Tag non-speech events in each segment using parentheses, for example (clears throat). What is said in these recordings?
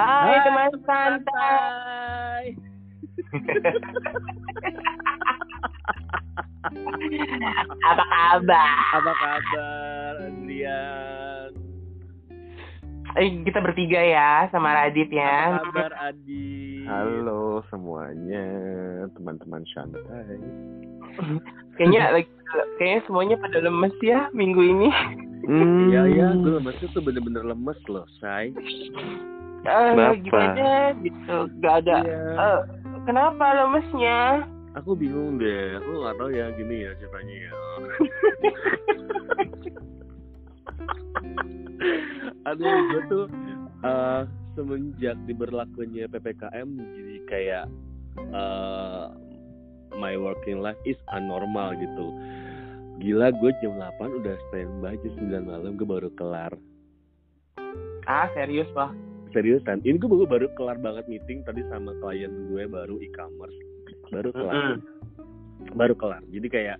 Hai, Hai, teman santai. (laughs) Apa kabar? Apa kabar, Adrian? Eh, kita bertiga ya sama Radit ya. Apa kabar, Adi? Halo semuanya, teman-teman santai. Kayaknya like, kayaknya semuanya pada lemes ya minggu ini. Hmm, Iya, iya, gue lemesnya tuh bener-bener lemes loh, say. Kenapa? gimana gitu? Gak ada. Iya. Eh, kenapa lemesnya? Aku bingung deh, aku gak tahu ya gini ya ceritanya ya. (laughs) Aduh, gue tuh eh, semenjak diberlakunya PPKM jadi kayak eh, my working life is unnormal gitu. Gila gue jam 8 udah standby jam 9 malam gue baru kelar. Ah, serius lah. Seriusan, ini gue baru baru kelar banget meeting tadi sama klien gue baru e-commerce. Baru kelar. baru kelar. Jadi kayak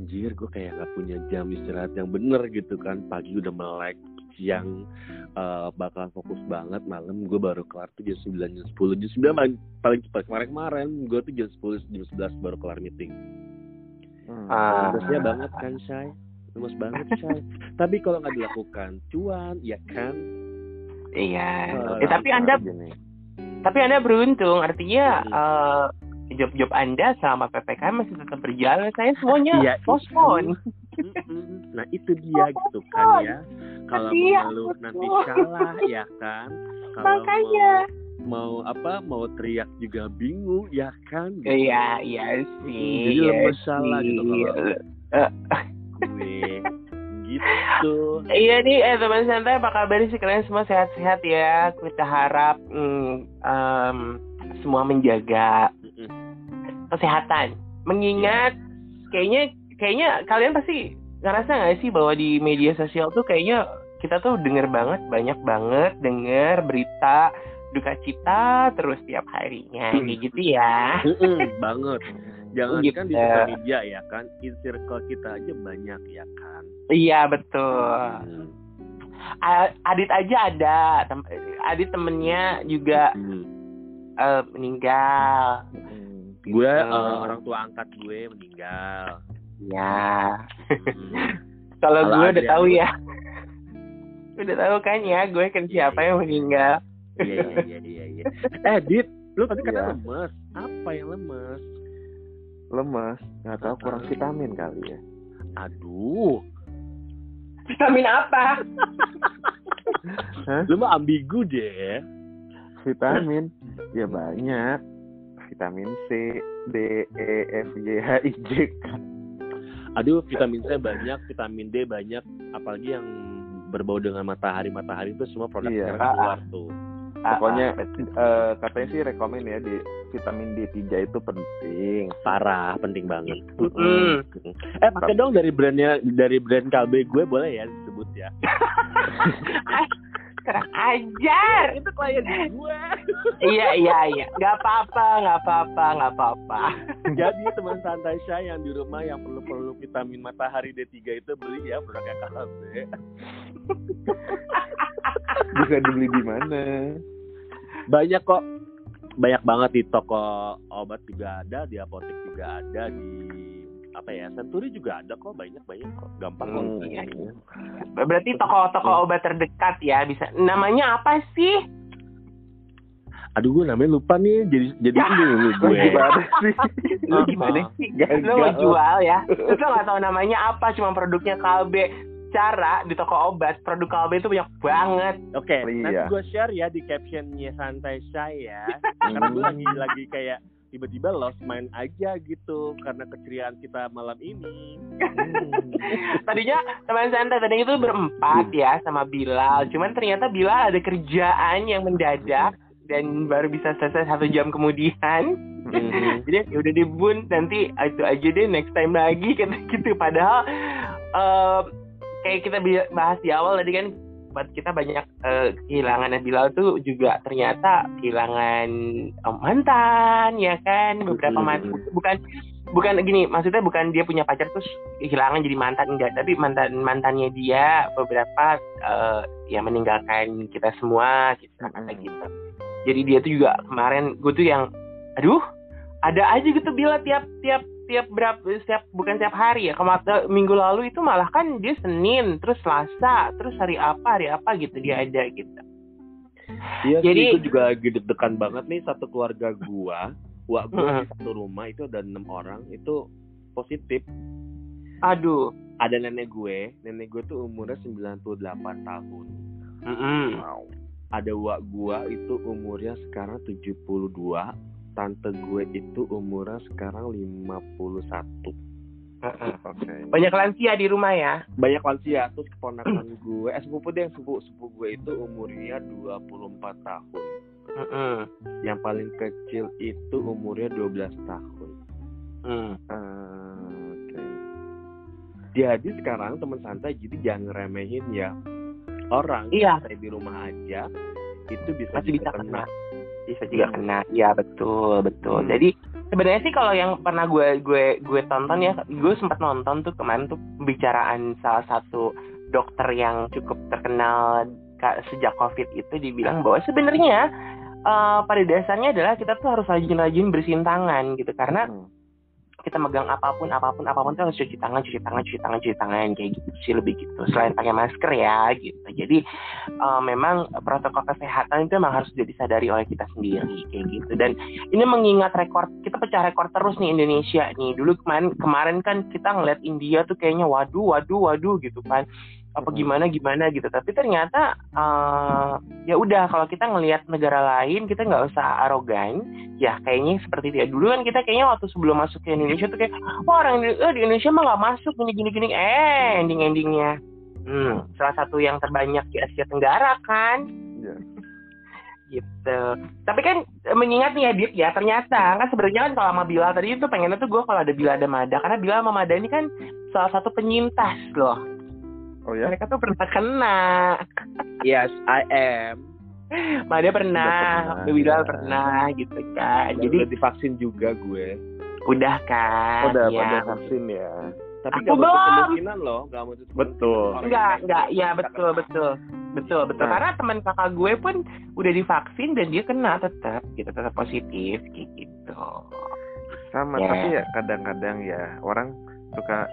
anjir gue kayak nggak punya jam istirahat yang bener gitu kan. Pagi udah melek siang eh, bakal fokus banget malam gue baru kelar tuh jam 9 jam 10 jam 9 paling, paling cepat kemarin kemarin gue tuh jam 10 jam 11 baru kelar meeting. Hmm. Ah. Terusnya banget kan Shay? Lemes banget Shay. (laughs) Tapi kalau nggak dilakukan cuan ya kan Iya. Eh, Eh, tapi Anda Gini. tapi Anda beruntung artinya eh, job-job Anda selama PPKM masih tetap berjalan. Saya semuanya Iya, postpone. Nah itu dia gitu kan ya kalau Iya, nanti salah ya kan kalau Makanya. mau, mau apa mau teriak juga bingung ya kan Iya, iya sih. Jadi iya lemes salah gitu kalau- gue gitu Iya nih, eh teman santai apa kabar sih kalian semua sehat-sehat ya? Kita harap mm, em, semua menjaga kesehatan. Mengingat kayaknya kayaknya kalian pasti ngerasa nggak sih bahwa di media sosial tuh kayaknya kita tuh denger banget banyak banget denger berita duka cita terus tiap harinya Hmm. kayak gitu ya. Banget jangan Gitu. kan di sosial media ya kan in circle kita aja banyak ya kan Iya betul. Hmm. Adit aja ada, tem- Adit temennya juga Hmm. eh, meninggal. Hmm. gue eh, orang tua angkat gue meninggal Ya. Hmm. (laughs) Kalau gue udah tahu ya. (laughs) udah tahu kan ya, gue kan siapa yang meninggal. iya iya iya iya eh dit lu tadi Iya. kata lemes apa yang lemes Lemas, nggak tahu kurang vitamin kali ya. aduh Vitamin apa? Hah? lu mah ambigu deh Vitamin, ya banyak. Vitamin C, D, E, F, G, H, I, J, K. Aduh, vitamin C banyak, vitamin D banyak, apalagi yang berbau dengan matahari matahari itu semua produk Iya. sekarang keluar tuh. Pokoknya Ah, betul. eh, katanya sih rekomen ya di vitamin D3 itu penting. Parah, penting banget. Mm-mm. Eh, pakai dong dari brandnya dari brand Kalbe gue boleh ya disebut ya. Kurang ajar. itu klien gue. iya iya iya. Gak apa-apa, gak apa-apa, gak apa-apa. Jadi teman santai saya yang di rumah yang perlu perlu vitamin matahari D3 itu beli ya produknya Kalbe. Bisa dibeli di mana? Banyak kok. Banyak banget di toko obat juga ada, di apotek juga ada, di apa ya Senturi juga ada kok banyak banyak kok gampang kok Hmm. Iya, Berarti toko-toko obat terdekat ya bisa. Namanya apa sih? aduh gue namanya lupa nih jadi jadi Ya. ini nih gue Gimana sih? Lu gimana sih? Lu mau jual ya? Lu gak tahu namanya apa, cuma produknya Kalbe. Cara di toko obat, produk Kalbe itu banyak banget. oke Iya. nanti gue share ya di captionnya santai saya (laughs) karena gue lagi lagi kayak tiba-tiba lost mind aja gitu karena keceriaan kita malam ini (laughs) Tadinya teman santai tadinya itu berempat ya sama Bilal. Cuman ternyata Bilal ada kerjaan yang mendadak dan baru bisa selesai satu jam kemudian. Mhm. (laughs) Jadi ya udah deh Bun, nanti itu aja deh next time lagi kata gitu. Padahal eh, kayak kita bahas di awal tadi kan buat kita banyak eh, kehilangan Bilal tuh juga ternyata kehilangan eh, mantan ya kan? Beberapa mantan bukan bukan gini maksudnya bukan dia punya pacar terus kehilangan jadi mantan enggak. Tapi mantan mantannya dia beberapa eh, ya meninggalkan kita semua gitu kata gitu. Jadi dia tuh juga kemarin gue tuh yang aduh ada aja gitu bila tiap tiap tiap berapa setiap bukan tiap hari ya kemarin minggu lalu itu malah kan dia Senin terus Selasa terus hari apa hari apa gitu dia ada gitu Iya Jadi- sih, itu juga lagi deg-degan banget nih satu keluarga gua. Wah, gua Mm-mm. di satu rumah itu ada enam orang itu positif. aduh Ada nenek gue, nenek gue tuh umurnya 98 tahun. Mm-mm. Wow. Ada wak gua itu umurnya sekarang 72. Tante gue itu umurnya sekarang 51. Mm-mm. Oke. banyak lansia di rumah ya Banyak lansia, terus keponakan gue, eh sepupu deh, sepupu sepupu gue itu umurnya 24 tahun. Mm-mm. Yang paling kecil itu umurnya 12 tahun. Mm. Eh, Oke. Jadi sekarang teman santai jadi jangan remehin ya orang Iya. yang stay di rumah aja itu bisa masih bisa kena bisa juga kena. Ya betul betul. Jadi sebenarnya sih kalau yang pernah gue gue gue tonton ya gue sempat nonton tuh kemarin tuh pembicaraan salah satu dokter yang cukup terkenal sejak covid itu dibilang bahwa sebenarnya eh, pada dasarnya adalah kita tuh harus rajin-rajin bersihin tangan gitu. Karena Hmm. Kita megang apa pun apa pun apa pun tuh harus cuci tangan cuci tangan cuci tangan cuci tangan kayak gitu sih lebih gitu. Selain pakai masker ya gitu. Jadi eh, memang protokol kesehatan itu memang harus sudah disadari oleh kita sendiri kayak gitu. Dan ini mengingat rekor kita pecah rekor terus nih Indonesia nih. Dulu kemarin kemarin kan kita ngeliat India tuh kayaknya waduh waduh waduh gitu kan apa gimana gimana gitu. Tapi ternyata eh, ya udah kalau kita ngelihat negara lain kita nggak usah arogan. Ya kayaknya seperti dia. Dulu kan kita kayaknya waktu sebelum masuk ke Indonesia tuh kayak wah orang Indo- eh, di Indonesia mah nggak masuk gini gini gini. Eh ending endingnya hmm, salah satu yang terbanyak di Asia Tenggara kan? Iya. gitu. Tapi kan eh, mengingat nih ya Dit ya ternyata kan sebenarnya kan kalau sama Bila tadi itu pengennya tuh gue kalau ada Bila ada Mada karena Bila sama Mada ini kan salah satu penyintas loh Oh ya? mereka tuh pernah kena Yes, I am. Mada pernah, Bilal ya. pernah gitu kan. Dan Jadi udah divaksin juga gue. udah kan. Udah ya. pada vaksin ya. Tapi Aku menutup belum. kemungkinan loh, menutup kemungkinan Betul. Enggak, enggak, ya betul, betul. Betul, betul. Nah. Karena teman kakak gue pun udah divaksin dan dia kena tetap gitu, tetap positif gitu. Sama, Ya. tapi ya kadang-kadang ya orang suka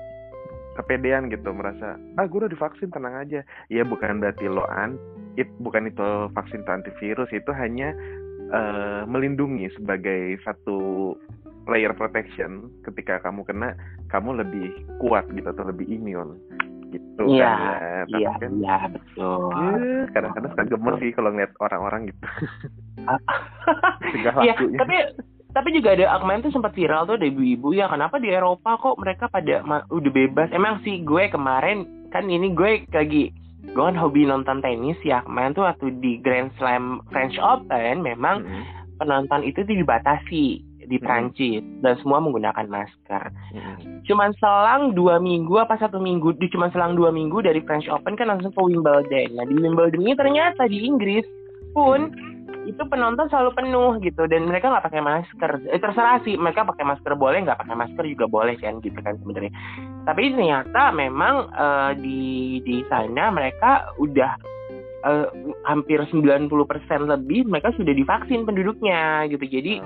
kepedean gitu merasa ah gue udah divaksin tenang aja. Ya bukan berarti lo an it, bukan itu vaksin antivirus itu hanya eh, melindungi sebagai satu layer protection. Ketika kamu kena kamu lebih kuat gitu atau lebih imun gitu Iya, kan ya. Iya, kan iya betul. ya, kadang-kadang suka gemes sih kalau ngeliat orang-orang gitu. Tinggal Iya, tapi tapi juga ada kemarin tuh sempat viral tuh ada ibu-ibu ya kenapa di Eropa kok mereka pada udah bebas emang sih gue kemarin kan ini gue lagi gue kan hobi nonton tenis ya kemarin tuh waktu di Grand Slam French Open memang Mm-mm. penonton itu tuh dibatasi di Hmm. Prancis dan semua menggunakan masker. Mm-mm. Cuman selang dua minggu apa satu minggu, di cuma selang dua minggu dari French Open kan langsung ke Wimbledon. Nah di Wimbledon ini ternyata di Inggris pun itu penonton selalu penuh gitu dan mereka nggak pakai masker. Eh, terserah sih mereka pakai masker boleh nggak pakai masker juga boleh kan gitu kan sebenarnya. Tapi ternyata memang eh, di di sana mereka udah eh, hampir 90% lebih mereka sudah divaksin penduduknya gitu. Jadi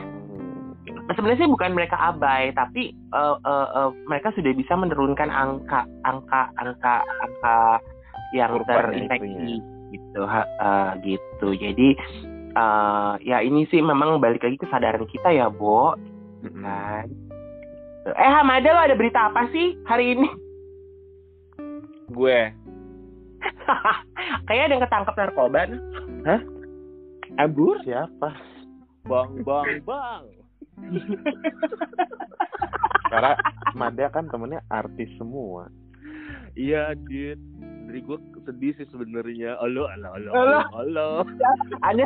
sebenarnya sih bukan mereka abai tapi eh, eh, eh, mereka sudah bisa menurunkan angka angka angka angka yang terinfeksi gitu eh, gitu jadi eh, ya ini sih memang balik lagi kesadaran kita ya Bo. Kan? Eh Hamada lo ada berita apa sih hari ini? (laughs) Gue, (laughs) kayaknya ada yang ketangkep narkoba. Nah. Ambur, siapa? Bang, bang, bang. karena Mada kan temennya artis semua. Iya, Dit. Dari gue sedih sih sebenarnya. Alo, alo, alo, Alo. alo. (laughs) ada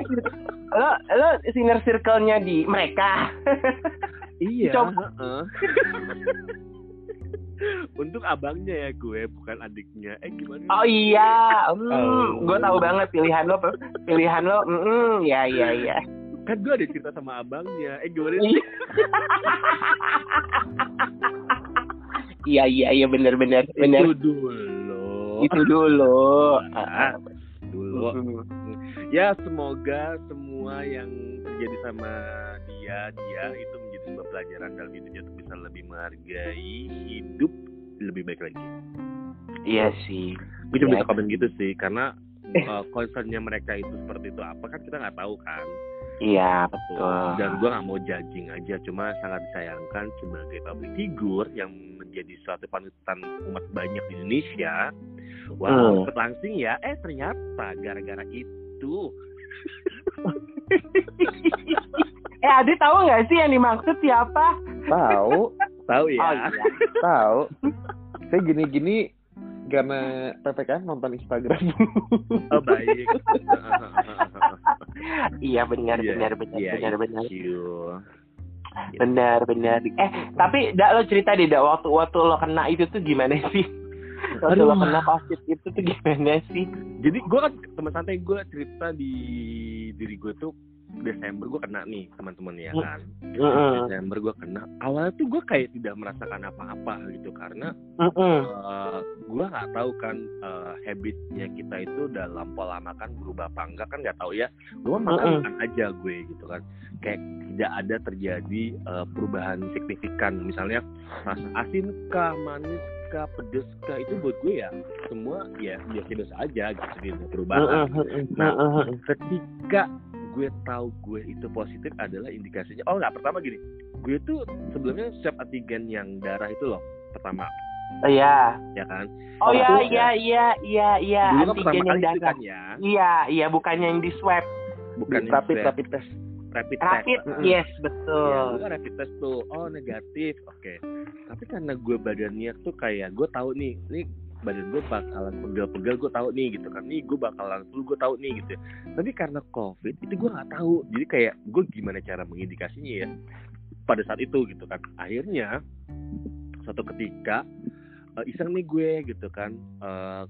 lo lo inner circle-nya di mereka (laughs) Iya. Untuk abangnya ya gue, bukan adiknya. Eh gimana? Oh iya, Oh. hmm, gue tahu banget pilihan lo, pilihan lo, mm, ya ya ya. kan gue ada cerita sama abangnya eh gimana sih (laughs) iya iya iya benar benar benar itu dulu itu dulu. (laughs) Ah, dulu. (laughs) Ya semoga semua yang terjadi sama dia dia itu menjadi sebuah pelajaran dalam hidupnya untuk bisa lebih menghargai hidup lebih baik lagi. Iya sih. Gue cuma Ya. bisa komen gitu sih karena uh, concernnya mereka itu seperti itu. Apa kan kita nggak tahu kan iya Betul. betul. Dan gue nggak mau judging aja cuma sangat disayangkan sebagai public figure yang menjadi suatu panutan umat banyak di Indonesia wow Hmm. langsing ya eh ternyata gara-gara itu. (laughs) Eh Adi tahu nggak sih yang dimaksud siapa? Tahu. Tahu oh ya iya. (laughs) Tahu. Saya gini-gini karena ppkm nonton Instagram oh baik. (laughs) Iya benar Iya, benar benar iya, benar benar. iya. benar benar. Eh tapi dak lo cerita deh dak waktu waktu lo kena itu tuh gimana sih? (laughs) Waktu lo Aduh. kena covid itu tuh gimana sih? Jadi gue kan teman santai gue cerita di diri gue tuh Desember gue kena nih teman-teman ya Hmm. kan Heeh. Desember gue kena awalnya tuh gue kayak tidak merasakan apa-apa gitu karena Heeh. uh, gue nggak tahu kan uh, habitnya kita itu dalam pola makan berubah apa enggak kan nggak tahu ya gue makan Mm-mm. makan aja gue gitu kan kayak tidak ada terjadi uh, perubahan signifikan misalnya rasa asin kah manis kah pedes kah itu buat gue ya semua ya biasa-biasa aja gitu ada perubahan. Heeh. Nah, ketika gue tahu gue itu positif adalah indikasinya oh nggak pertama gini gue tuh sebelumnya swab antigen yang darah itu loh pertama. Iya. Ya kan? Oh iya iya iya iya iya dulu kan antigen yang darah. kan ya? Iya iya bukan yang di swab. Bukan yang rapid rapid test rapid rapid test yes Ya, betul gue kan rapid test tuh, oh negatif, oke. Tapi karena gue badannya tuh kayak gue tahu nih, nih badan gue bakalan pegel-pegel, gue tahu nih gitu kan, nih gue bakalan flu, gue tahu nih gitu. Tapi karena covid itu gue nggak tahu, jadi kayak gue gimana cara mengindikasinya ya pada saat itu gitu kan. Akhirnya suatu ketika iseng nih gue gitu kan eh,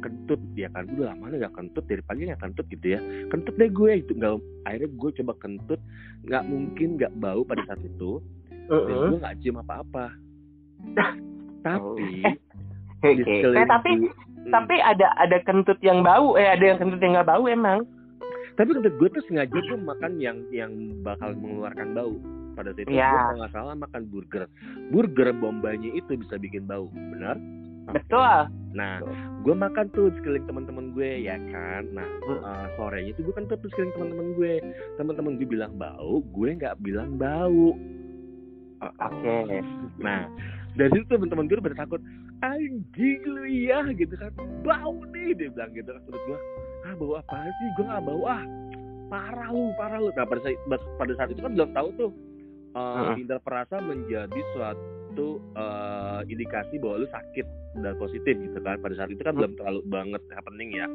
kentut ya kan udah lama nih gak kentut dari pagi nggak kentut gitu ya kentut deh gue itu nggak akhirnya gue coba kentut nggak mungkin nggak bau pada saat itu dan Heeh. gue nggak cium apa-apa tapi Oke. di Eh, sekeliling tapi gue- Hmm. tapi ada ada kentut yang bau eh ada yang kentut yang nggak bau emang tapi kentut gue tuh sengaja tuh makan yang yang bakal mengeluarkan bau pada saat itu Iya. gue kalau nggak salah makan burger burger bombanya itu bisa bikin bau benar betul Nah, gue makan tuh di sekeliling teman-teman gue ya kan. Nah, eh, sorenya tuh gue kan tuh sekeliling teman-teman gue. Teman-teman gue bilang bau, gue nggak bilang bau. oke Nah, dari situ teman-teman gue pada takut, anjing lu ya gitu kan, bau nih dia bilang gitu kan. Menurut gue, ah bau apa sih? Gue nggak bau ah, parah lu, parah lu. Nah pada saat pada saat itu kan belum tahu tuh. Uh, Heeh. indera perasa menjadi suatu eh, indikasi bahwa lu sakit dan positif gitu kan. Pada saat itu kan belum terlalu banget happening ya.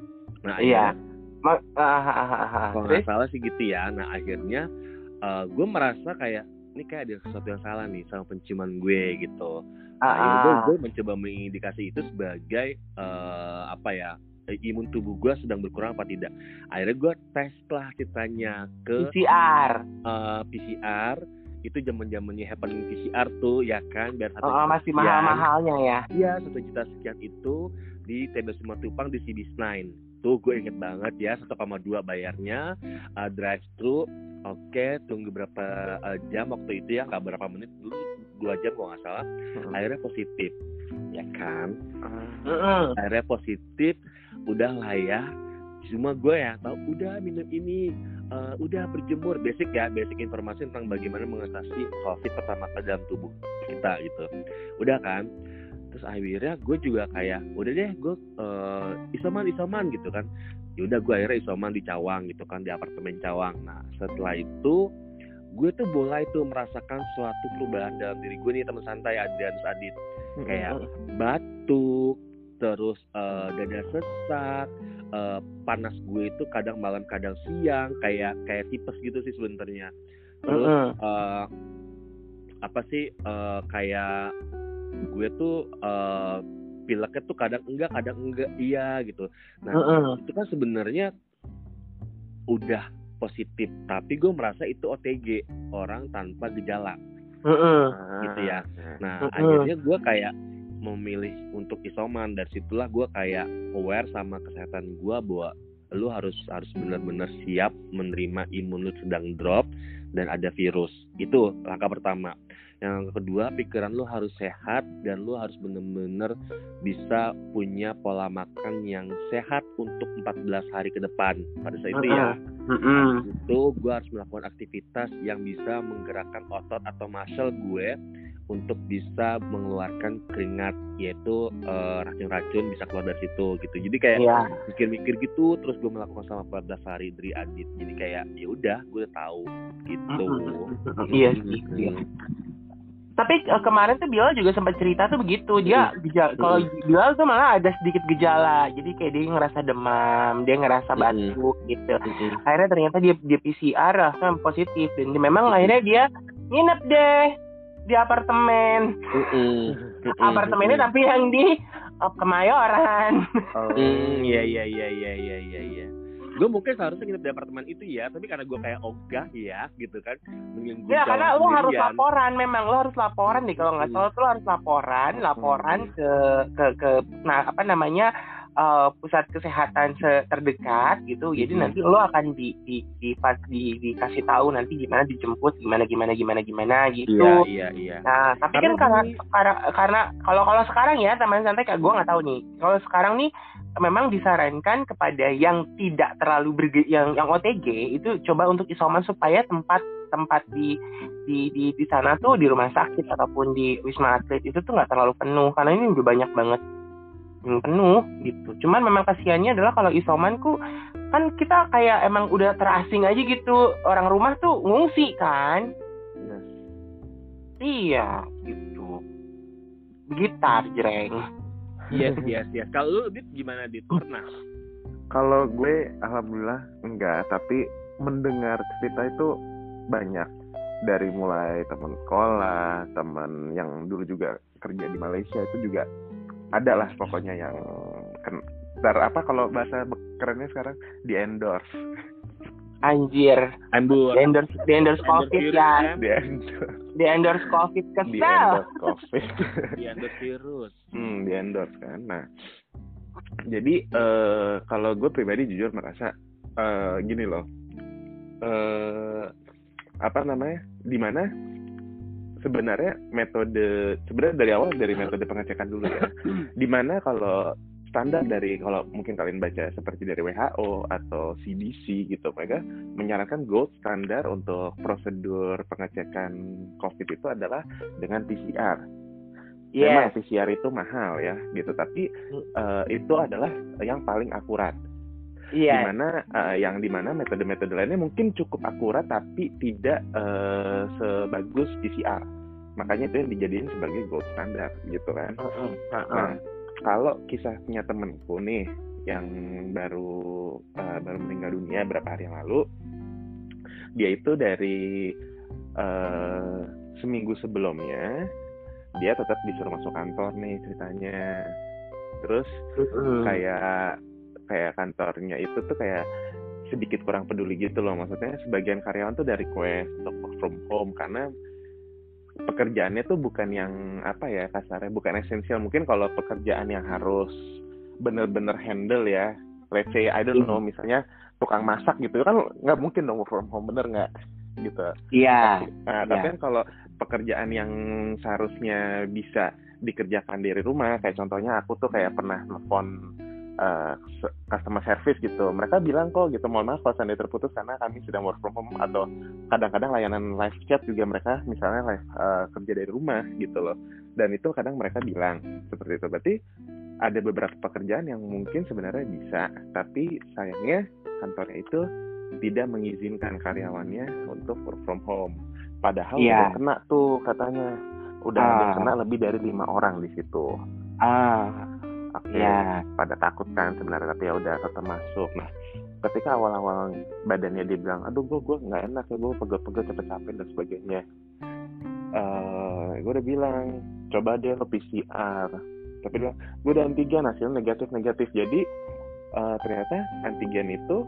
Nah Iya. Ma- ah, ah, ah, kalau nggak salah sih gitu ya. Nah akhirnya gue merasa kayak ini kayak ada sesuatu yang salah nih sama penciuman gue gitu. Ah, nah, gue, gue mencoba mengindikasi itu sebagai eh, apa ya eh, imun tubuh gue sedang berkurang apa tidak. Akhirnya gue tes lah ceritanya ke PCR eh, PCR itu zaman zamannya happening PCR tuh ya kan? Biar satu oh, oh, masih sekian. mahal mahalnya ya? Iya satu juta sekian itu di TB Simatupang di CB9 tuh gue inget banget ya 1,2 bayarnya uh, drive thru. Oke tunggu berapa uh, jam waktu itu ya nggak berapa menit dulu dua jam kalau nggak salah. Hmm. akhirnya positif ya kan? Heeh. akhirnya positif udah lah ya. Cuma gue ya tahu udah minum ini uh, udah berjemur. Basic ya basic informasi tentang bagaimana mengatasi covid pertama kali dalam tubuh kita gitu. Udah kan? Terus akhirnya gue juga kayak udah deh gue uh, isoman isoman gitu kan. Ya udah gue akhirnya isoman di Cawang gitu kan di apartemen Cawang. Nah setelah itu gue tuh mulai tuh merasakan suatu perubahan dalam diri gue nih teman santai Adrianus Adit kayak batuk terus eh, dada sesak eh, panas gue itu kadang malam kadang siang kayak kayak tipes gitu sih sebenarnya terus Heeh. eh, apa sih eh, kayak gue tuh eh, pileknya tuh kadang enggak kadang enggak iya gitu nah Heeh. itu kan sebenarnya udah positif tapi gue merasa itu OTG orang tanpa gejala Heeh. gitu ya. nah Mm-mm. akhirnya gue kayak memilih untuk isoman. Dari situlah gue kayak aware sama kesehatan gue bahwa lu harus harus benar-benar siap menerima imun lu sedang drop dan ada virus. Itu langkah pertama. Yang kedua pikiran lu harus sehat dan lu harus benar-benar bisa punya pola makan yang sehat untuk 14 hari ke depan. Pada saat itu ya. Itu gue harus melakukan aktivitas yang bisa menggerakkan otot atau muscle gue untuk bisa mengeluarkan keringat yaitu eh, racun-racun bisa keluar dari situ gitu jadi kayak Iya. mikir-mikir gitu terus gue melakukan selama 14 hari dari Adit jadi kayak ya udah gue tahu gitu Iya sih. Iya. Tapi eh, kemarin tuh Bilal juga sempat cerita tuh begitu. Dia gejala, kalau Bilal tuh malah ada sedikit gejala. Jadi kayak dia ngerasa demam, dia ngerasa batuk gitu. Mm-mm. Akhirnya ternyata dia dia PCR langsung positif dan dia- memang akhirnya dia nginep deh di apartemen. Mm-mm. Apartemennya tapi yang di eh, Kemayoran. Oh. Hmm, iya iya iya iya iya iya iya. Gue mungkin seharusnya nginep di apartemen itu ya, tapi karena gue kayak ogah ya, gitu kan. Mending gue Ya karena lu harus laporan memang lu harus laporan nih kalau nggak salah tuh lu harus laporan laporan ke ke ke nah apa namanya eh, pusat kesehatan se- terdekat gitu jadi Hmm. nanti lu akan di di di, pas di dikasih tahu nanti gimana dijemput gimana gimana gimana gimana gitu Iya iya iya. Nah, tapi Karena kan karena gini- karena karena kalau kalau sekarang ya teman santai kayak gue nggak tahu nih. Kalau sekarang nih memang disarankan kepada yang tidak terlalu berge yang yang OTG itu coba untuk isoman supaya tempat tempat di di di di sana tuh di rumah sakit ataupun di wisma atlet itu tuh nggak terlalu penuh karena ini udah banyak banget yang penuh gitu. Cuman memang kasihannya adalah kalau isomanku kan kita kayak emang udah terasing aja gitu orang rumah tuh ngungsi kan. Yes. Iya, gitu. Gitar, jreng. Yes yes yes. Kalau lu Dit gimana Dit? Pernah? Kalau gue alhamdulillah enggak, tapi mendengar cerita itu banyak dari mulai teman sekolah, teman yang dulu juga kerja di Malaysia itu juga ada lah pokoknya yang ken dar apa kalau bahasa kerennya sekarang di endorse, Anjir. Ambur. Di endorse, di endorse COVID ya. di endorse, Di endorse COVID di kesel. endorse covid. Di endorse virus. Hmm, di endorse kan. Nah, jadi eh kalau gue pribadi jujur merasa eh gini loh, eh apa namanya, di mana sebenarnya metode sebenarnya dari awal dari metode pengecekan dulu ya, (laughs) di mana kalau standar dari kalau mungkin kalian baca seperti dari WHO atau CDC gitu mereka menyarankan gold standar untuk prosedur pengecekan COVID itu adalah dengan PCR Iya. Memang PCR itu mahal ya gitu, tapi eh, itu adalah yang paling akurat. Iya. Di mana eh, yang di mana metode-metode lainnya mungkin cukup akurat tapi tidak eh, sebagus PCR. Makanya itu yang dijadiin sebagai gold standar gitu kan. Heeh, heeh. Nah, kalau kisahnya temenku nih yang baru eh, baru meninggal dunia berapa hari yang lalu, dia itu dari eh, seminggu sebelumnya dia tetap disuruh masuk kantor nih ceritanya. Terus Heeh. kayak kayak kantornya itu tuh kayak sedikit kurang peduli gitu loh. Maksudnya sebagian karyawan tuh dari request untuk work from home karena pekerjaannya tuh bukan yang apa ya kasarnya bukan esensial. Mungkin kalau pekerjaan yang harus bener-bener handle ya let's say I don't know misalnya tukang masak gitu kan nggak mungkin dong work from home bener nggak? Gitu. Iya. Nah, tapi kan kalau pekerjaan yang seharusnya bisa dikerjakan dari rumah, kayak contohnya aku tuh kayak pernah nelfon se- customer service gitu. Mereka bilang kok gitu, mohon maaf kalau seandainya terputus karena kami sedang work from home atau kadang-kadang layanan live chat juga mereka misalnya live eh, kerja dari rumah gitu loh. Dan itu kadang mereka bilang seperti itu. Berarti ada beberapa pekerjaan yang mungkin sebenarnya bisa, tapi sayangnya kantornya itu tidak mengizinkan karyawannya untuk work from home. Padahal Iya. udah kena tuh katanya, udah Ah. kena lebih dari lima orang di situ. Ah, Oke, iya. pada takut kan sebenarnya tapi ya udah tetap masuk. Nah, ketika awal-awal badannya dia bilang, aduh gue gue nggak enak ya gue pegel-pegel capek-capek dan sebagainya. eh gue udah bilang coba deh lo PCR. Tapi dia, gue udah antigen hasilnya negatif negatif. Jadi eh, ternyata antigen itu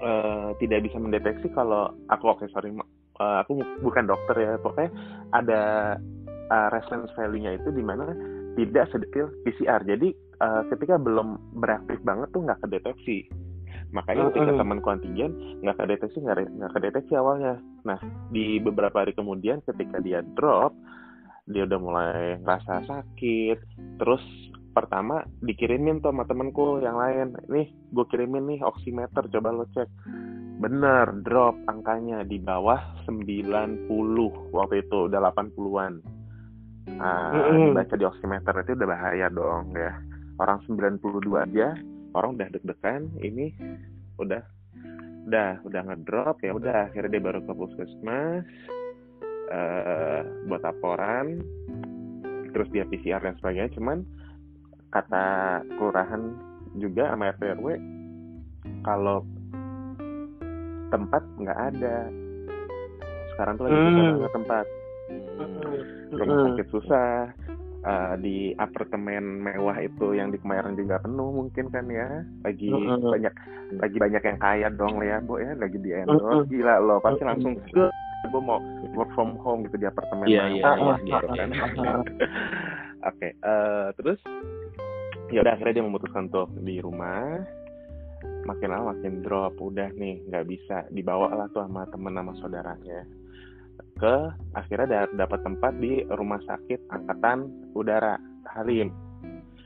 uh, tidak bisa mendeteksi kalau aku oke okay, sorry uh, aku bukan dokter ya pokoknya ada uh, reference value-nya itu di mana tidak sedetil PCR jadi uh, ketika belum beraktif banget tuh nggak kedeteksi. Makanya ketika temanku antigen nggak kedeteksi nggak kedeteksi awalnya. Nah di beberapa hari kemudian ketika dia drop dia udah mulai ngerasa sakit. Terus pertama dikirimin tuh sama temenku yang lain. Nih gue kirimin nih oximeter coba lo cek. Bener drop angkanya di bawah 90 waktu itu udah 80-an nah, mm-hmm. baca di oximeter itu udah bahaya dong ya orang 92 aja orang udah deg-degan ini udah udah udah ngedrop ya udah akhirnya dia baru ke puskesmas uh, buat laporan terus dia PCR dan sebagainya cuman kata kelurahan juga sama RT RW kalau tempat nggak ada sekarang tuh lagi hmm. tempat hmm. rumah sakit susah. Uh, di apartemen mewah itu yang di Kemayoran juga penuh mungkin kan ya. Lagi banyak lagi banyak yang kaya dong ya bu ya. Lagi di endorse. Gila lo pasti langsung gue mau work from home gitu di apartemen yeah, yeah, mewah yeah, gitu kan. (laughs) oke okay, uh, eh, terus? Ya udah akhirnya dia memutuskan untuk di rumah. Makin lama makin drop udah nih nggak bisa dibawa lah tuh sama temen sama saudaranya ke akhirnya dapat tempat di rumah sakit angkatan udara Halim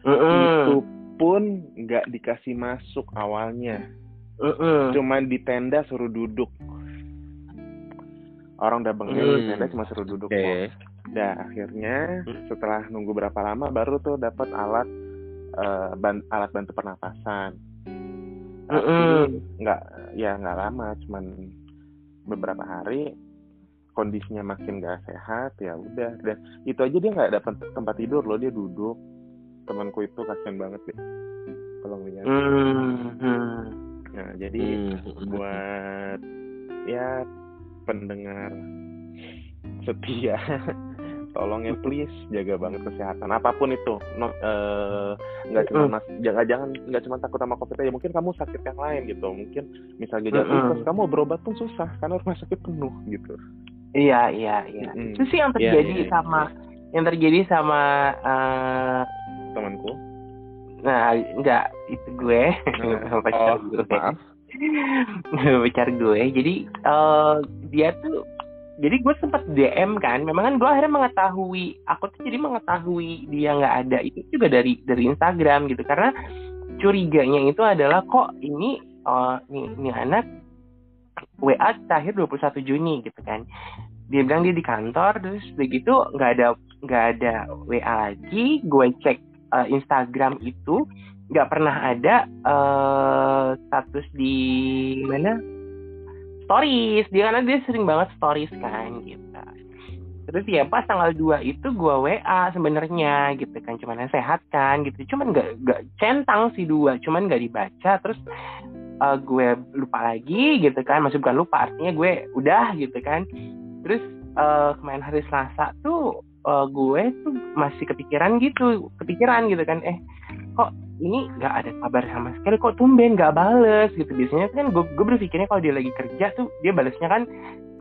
mm -mm. itu pun nggak dikasih masuk awalnya mm -mm. cuman di tenda suruh duduk orang udah bengil mm. di tenda cuma suruh duduk okay. Nah, akhirnya setelah nunggu berapa lama baru tuh dapat alat uh, ban alat bantu pernapasan tapi nggak ya nggak lama cuman beberapa hari kondisinya makin nggak sehat ya udah. Dan itu aja dia nggak dapat tempat tidur loh dia duduk. Temanku itu kasian banget deh kalau ngeliat. Mm-hmm. nah jadi mm-hmm. buat ya pendengar setia (laughs) tolong ya please jaga banget kesehatan. Apa pun itu not uh, nggak cuma mas jangan jangan nggak cuma takut sama covid aja. Mungkin kamu sakit yang lain gitu. Mungkin misalnya mm -hmm. kamu berobat pun susah karena rumah sakit penuh gitu iya iya iya. Mm -hmm. itu sih yang iya, terjadi yeah, yeah, sama yeah. yang terjadi sama uh, temanku. Nah enggak itu gue. (laughs) Oh, pacar gue. maaf. (laughs) Pacar gue. Jadi uh, dia tuh jadi gue sempat DM kan. Memang kan gue akhirnya mengetahui aku tuh jadi mengetahui dia nggak ada. Itu juga dari dari Instagram gitu. Karena curiganya itu adalah kok ini uh, nih, nih anak WA terakhir 21 Juni gitu kan. Dia bilang dia di kantor terus begitu nggak ada nggak ada WA lagi. Gue cek uh, Instagram itu nggak pernah ada uh, status di mana? Stories. Dia karena dia sering banget stories kan gitu. Terus ya pas tanggal 2 itu gue WA sebenarnya gitu kan. Cuman sehat kan gitu. Cuman gak, gak centang si dua. Cuman gak dibaca terus uh, gue lupa lagi gitu kan. Masih bukan lupa artinya gue udah gitu kan. Terus uh, kemarin hari Selasa tuh uh, gue tuh masih kepikiran gitu kepikiran gitu kan. Eh kok ini nggak ada kabar sama sekali kok tumben nggak bales gitu. Biasanya kan gue gue berpikirnya kalau dia lagi kerja tuh dia balesnya kan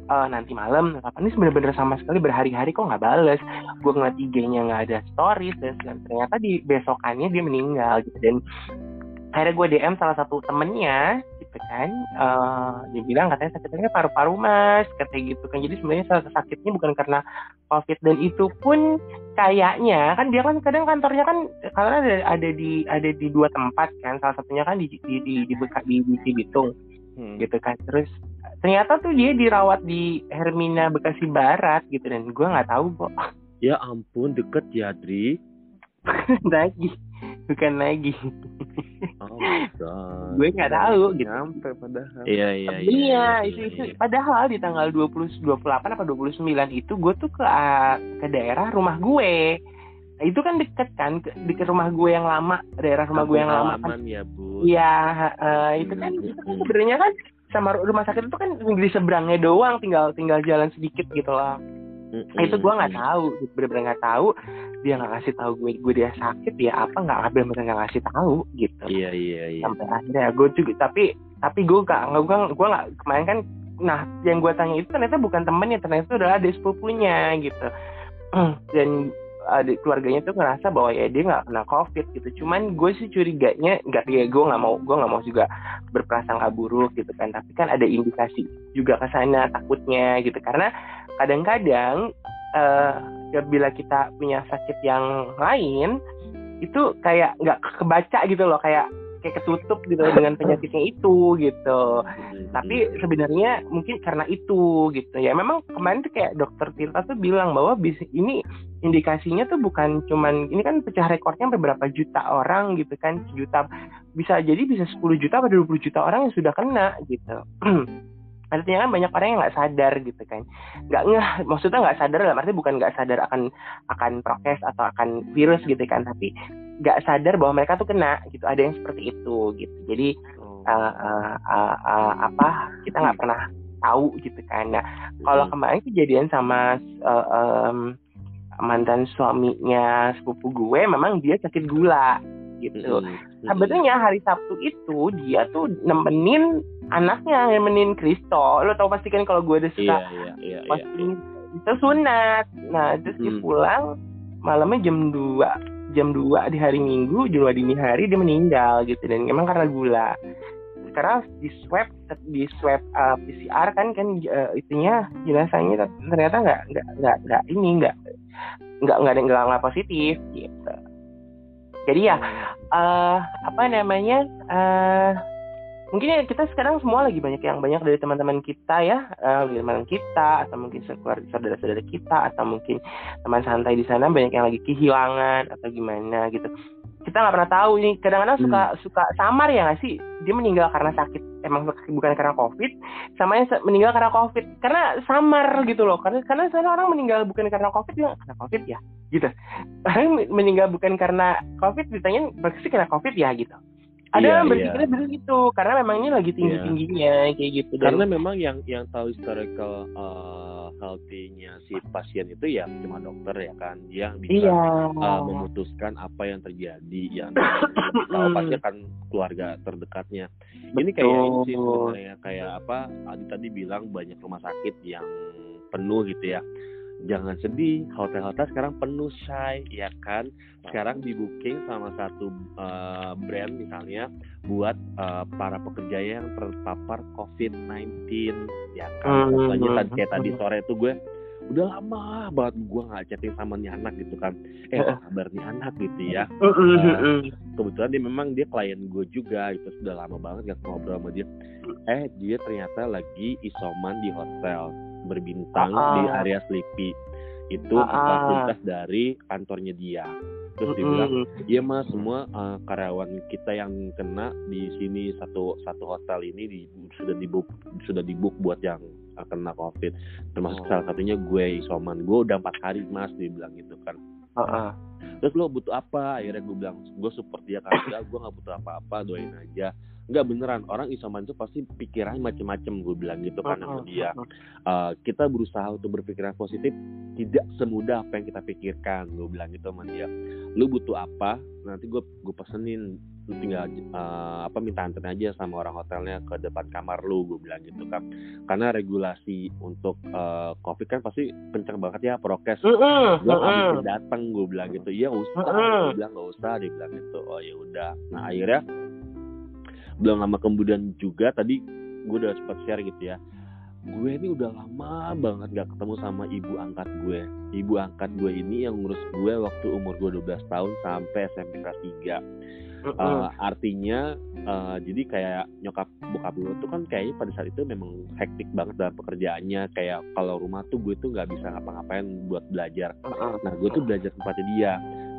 uh, nanti malam apa. Ini bener-bener sama sekali berhari-hari kok nggak bales. Gue ngeliat IG-nya nggak ada stories dan ternyata di besokannya dia meninggal gitu. Dan akhirnya gue DM salah satu temennya gitu kan. Uh, dia bilang katanya sakitnya paru-paru mas katanya gitu kan. Jadi sebenarnya salah sakitnya bukan karena covid dan itu pun kayaknya kan dia kan kadang kantornya kan karena ada ada di ada di dua tempat kan. Salah satunya kan di di di di, di, di Cibitung hmm. gitu kan. Terus ternyata tuh dia dirawat di Hermina Bekasi Barat gitu. Dan gue nggak tahu kok. Ya ampun deket ya Dri. Lagi (laughs) bukan lagi. Oh my god. Gue nggak tahu gitu. nyampe padahal. Iya iya iya, iya, itu itu. iya. padahal di tanggal 20 28 apa 29 itu gue tuh ke ke daerah rumah gue. Itu kan deket kan di rumah gue yang lama daerah rumah gue yang lama kan. ya bu. Iya uh, itu kan itu kan sebenarnya kan sama rumah sakit itu kan di seberangnya doang tinggal tinggal jalan sedikit gitu lah mm-hmm. itu gue nggak tahu bener-bener nggak tahu dia nggak ngasih tahu gue gue dia sakit ya apa nggak bener-bener nggak ngasih tahu gitu. Iya iya iya. Sampai akhirnya gue juga tapi tapi gue gak gue gue gak kemarin kan nah yang gue tanya itu ternyata bukan temennya ternyata itu adalah adik sepupunya gitu. (clears throat) Dan adik keluarganya tuh ngerasa bahwa ya dia nggak kena covid gitu. Cuman gue sih curiganya nggak ya gue nggak mau gue nggak mau juga berprasangka buruk gitu kan. Tapi kan ada indikasi juga ke sana takutnya gitu. Karena kadang-kadang uh, bila kita punya sakit yang lain itu kayak nggak kebaca gitu loh kayak kayak ketutup gitu dengan penyakitnya itu gitu. Tapi sebenarnya mungkin karena itu gitu ya. Memang kemarin tuh kayak dokter Tirta tuh bilang bahwa bis ini indikasinya tuh bukan cuman ini kan pecah rekornya beberapa juta orang gitu kan, juta bisa jadi bisa 10 juta atau 20 juta orang yang sudah kena gitu. (clears throat) artinya kan banyak orang yang nggak sadar gitu kan. Nggak ngeh maksudnya nggak sadar dalam arti bukan nggak sadar akan akan prokes atau akan virus gitu kan tapi nggak sadar bahwa mereka tuh kena gitu ada yang seperti itu gitu. Jadi uh, uh, uh, uh, apa kita nggak pernah tahu gitu kan. Nah kalau kemarin kejadian sama uh, um, mantan suaminya sepupu gue memang dia sakit gula gitu. Mm-hmm. Sebetulnya hari Sabtu itu dia tuh nemenin anaknya nemenin Kristo. Lo tau pasti kan kalau gue udah suka yeah, yeah, yeah, pasti yeah. itu sunat. Nah terus mm. dia pulang malamnya jam 2 jam 2 di hari Minggu, jam 2 dini hari dia meninggal gitu dan memang karena gula. Karena di swab di swab uh, PCR kan kan uh, itunya jenazahnya ternyata nggak nggak nggak nggak ini nggak nggak nggak ada nggak positif gitu jadi ya uh, apa namanya uh, mungkin ya kita sekarang semua lagi banyak yang banyak dari teman-teman kita ya uh, teman kita atau mungkin saudara-saudara kita atau mungkin teman santai di sana banyak yang lagi kehilangan atau gimana gitu kita nggak pernah tahu ini. Kadang-kadang suka hmm. suka samar ya nggak sih? Dia meninggal karena sakit. Emang bukan karena covid. Sama yang meninggal karena covid. Karena samar gitu loh. Karena karena sana orang meninggal bukan karena covid ya karena covid ya? Gitu. Orang meninggal bukan karena covid ditanya berarti karena covid ya? Gitu ada yeah, yang berpikirnya yeah. begitu karena memang ini lagi tinggi tingginya yeah. kayak gitu karena memang yang yang tahu historical uh, healthy-nya si pasien itu ya cuma dokter ya kan yang bisa yeah. uh, memutuskan apa yang terjadi yang (coughs) tahu pasti akan keluarga terdekatnya Betul. ini kayak ini sih sebenarnya kayak apa Adi tadi bilang banyak rumah sakit yang penuh gitu ya jangan sedih hotel-hotel sekarang penuh shy ya kan? Sekarang di booking sama satu uh, brand misalnya buat uh, para pekerja yang terpapar COVID-19 ya kan? Contohnya hmm. tadi kayak tadi sore itu gue udah lama banget gue nggak chatting sama nih anak gitu kan. Eh apa kabar nih anak? Gitu ya. Uh, kebetulan dia memang dia klien gue juga itu sudah lama banget gak ngobrol sama dia. Eh dia ternyata lagi isoman di hotel berbintang uh, di area Sleepy. Itu uh, fasilitas dari kantornya dia. Terus dia bilang iya mas semua uh, karyawan kita yang kena di sini satu satu hotel ini di, sudah dibook sudah dibook buat yang uh, kena covid. Termasuk oh. salah satunya gue isoman. Gue udah empat hari mas dia bilang gitu kan. Uh, uh. terus lo butuh apa? Akhirnya gue bilang gue support dia kan gue nggak butuh apa-apa doain aja nggak beneran. Orang isoman itu pasti pikirannya macem-macem gue bilang gitu kan sama dia. uh, kita berusaha untuk berpikiran positif tidak semudah apa yang kita pikirkan gue bilang gitu sama dia. Lu butuh apa nanti gue gue pesenin. Lu tinggal uh, apa minta antar aja sama orang hotelnya ke depan kamar lu gue bilang gitu kan. Karena regulasi untuk uh, covid kan pasti kencang banget ya prokes. Uh, uh, gue uh, datang gue bilang gitu. Iya usah uh, gue bilang nggak usah dia bilang gitu. Oh ya udah. Nah akhirnya belum lama kemudian juga tadi gue udah sempat share gitu ya. Gue ini udah lama banget gak ketemu sama ibu angkat gue ibu angkat gue ini yang ngurus gue waktu umur gue 12 tahun sampai SMP kelas 3 uh, artinya uh, jadi kayak nyokap bokap gue tuh kan kayaknya pada saat itu memang hektik banget dalam pekerjaannya. Kayak kalau rumah tuh gue tuh nggak bisa ngapa-ngapain buat belajar. Nah gue tuh belajar tempatnya dia.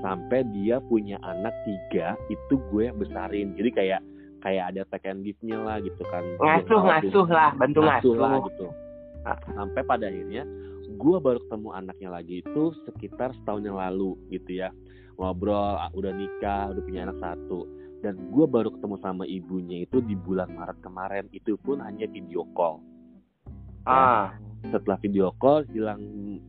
Sampai dia punya anak tiga itu gue besarin. Jadi kayak kayak ada take and give-nya lah gitu kan. Ngasuh ngasuh lah bantu ngasuh, ngasuh lah gitu. Sampai pada akhirnya gue baru ketemu anaknya lagi itu sekitar setahun yang lalu gitu ya. Ngobrol ah, udah nikah udah punya anak satu. Dan gue baru ketemu sama ibunya itu di bulan Maret kemarin. Itu pun hanya video call. Ah. ya, setelah video call hilang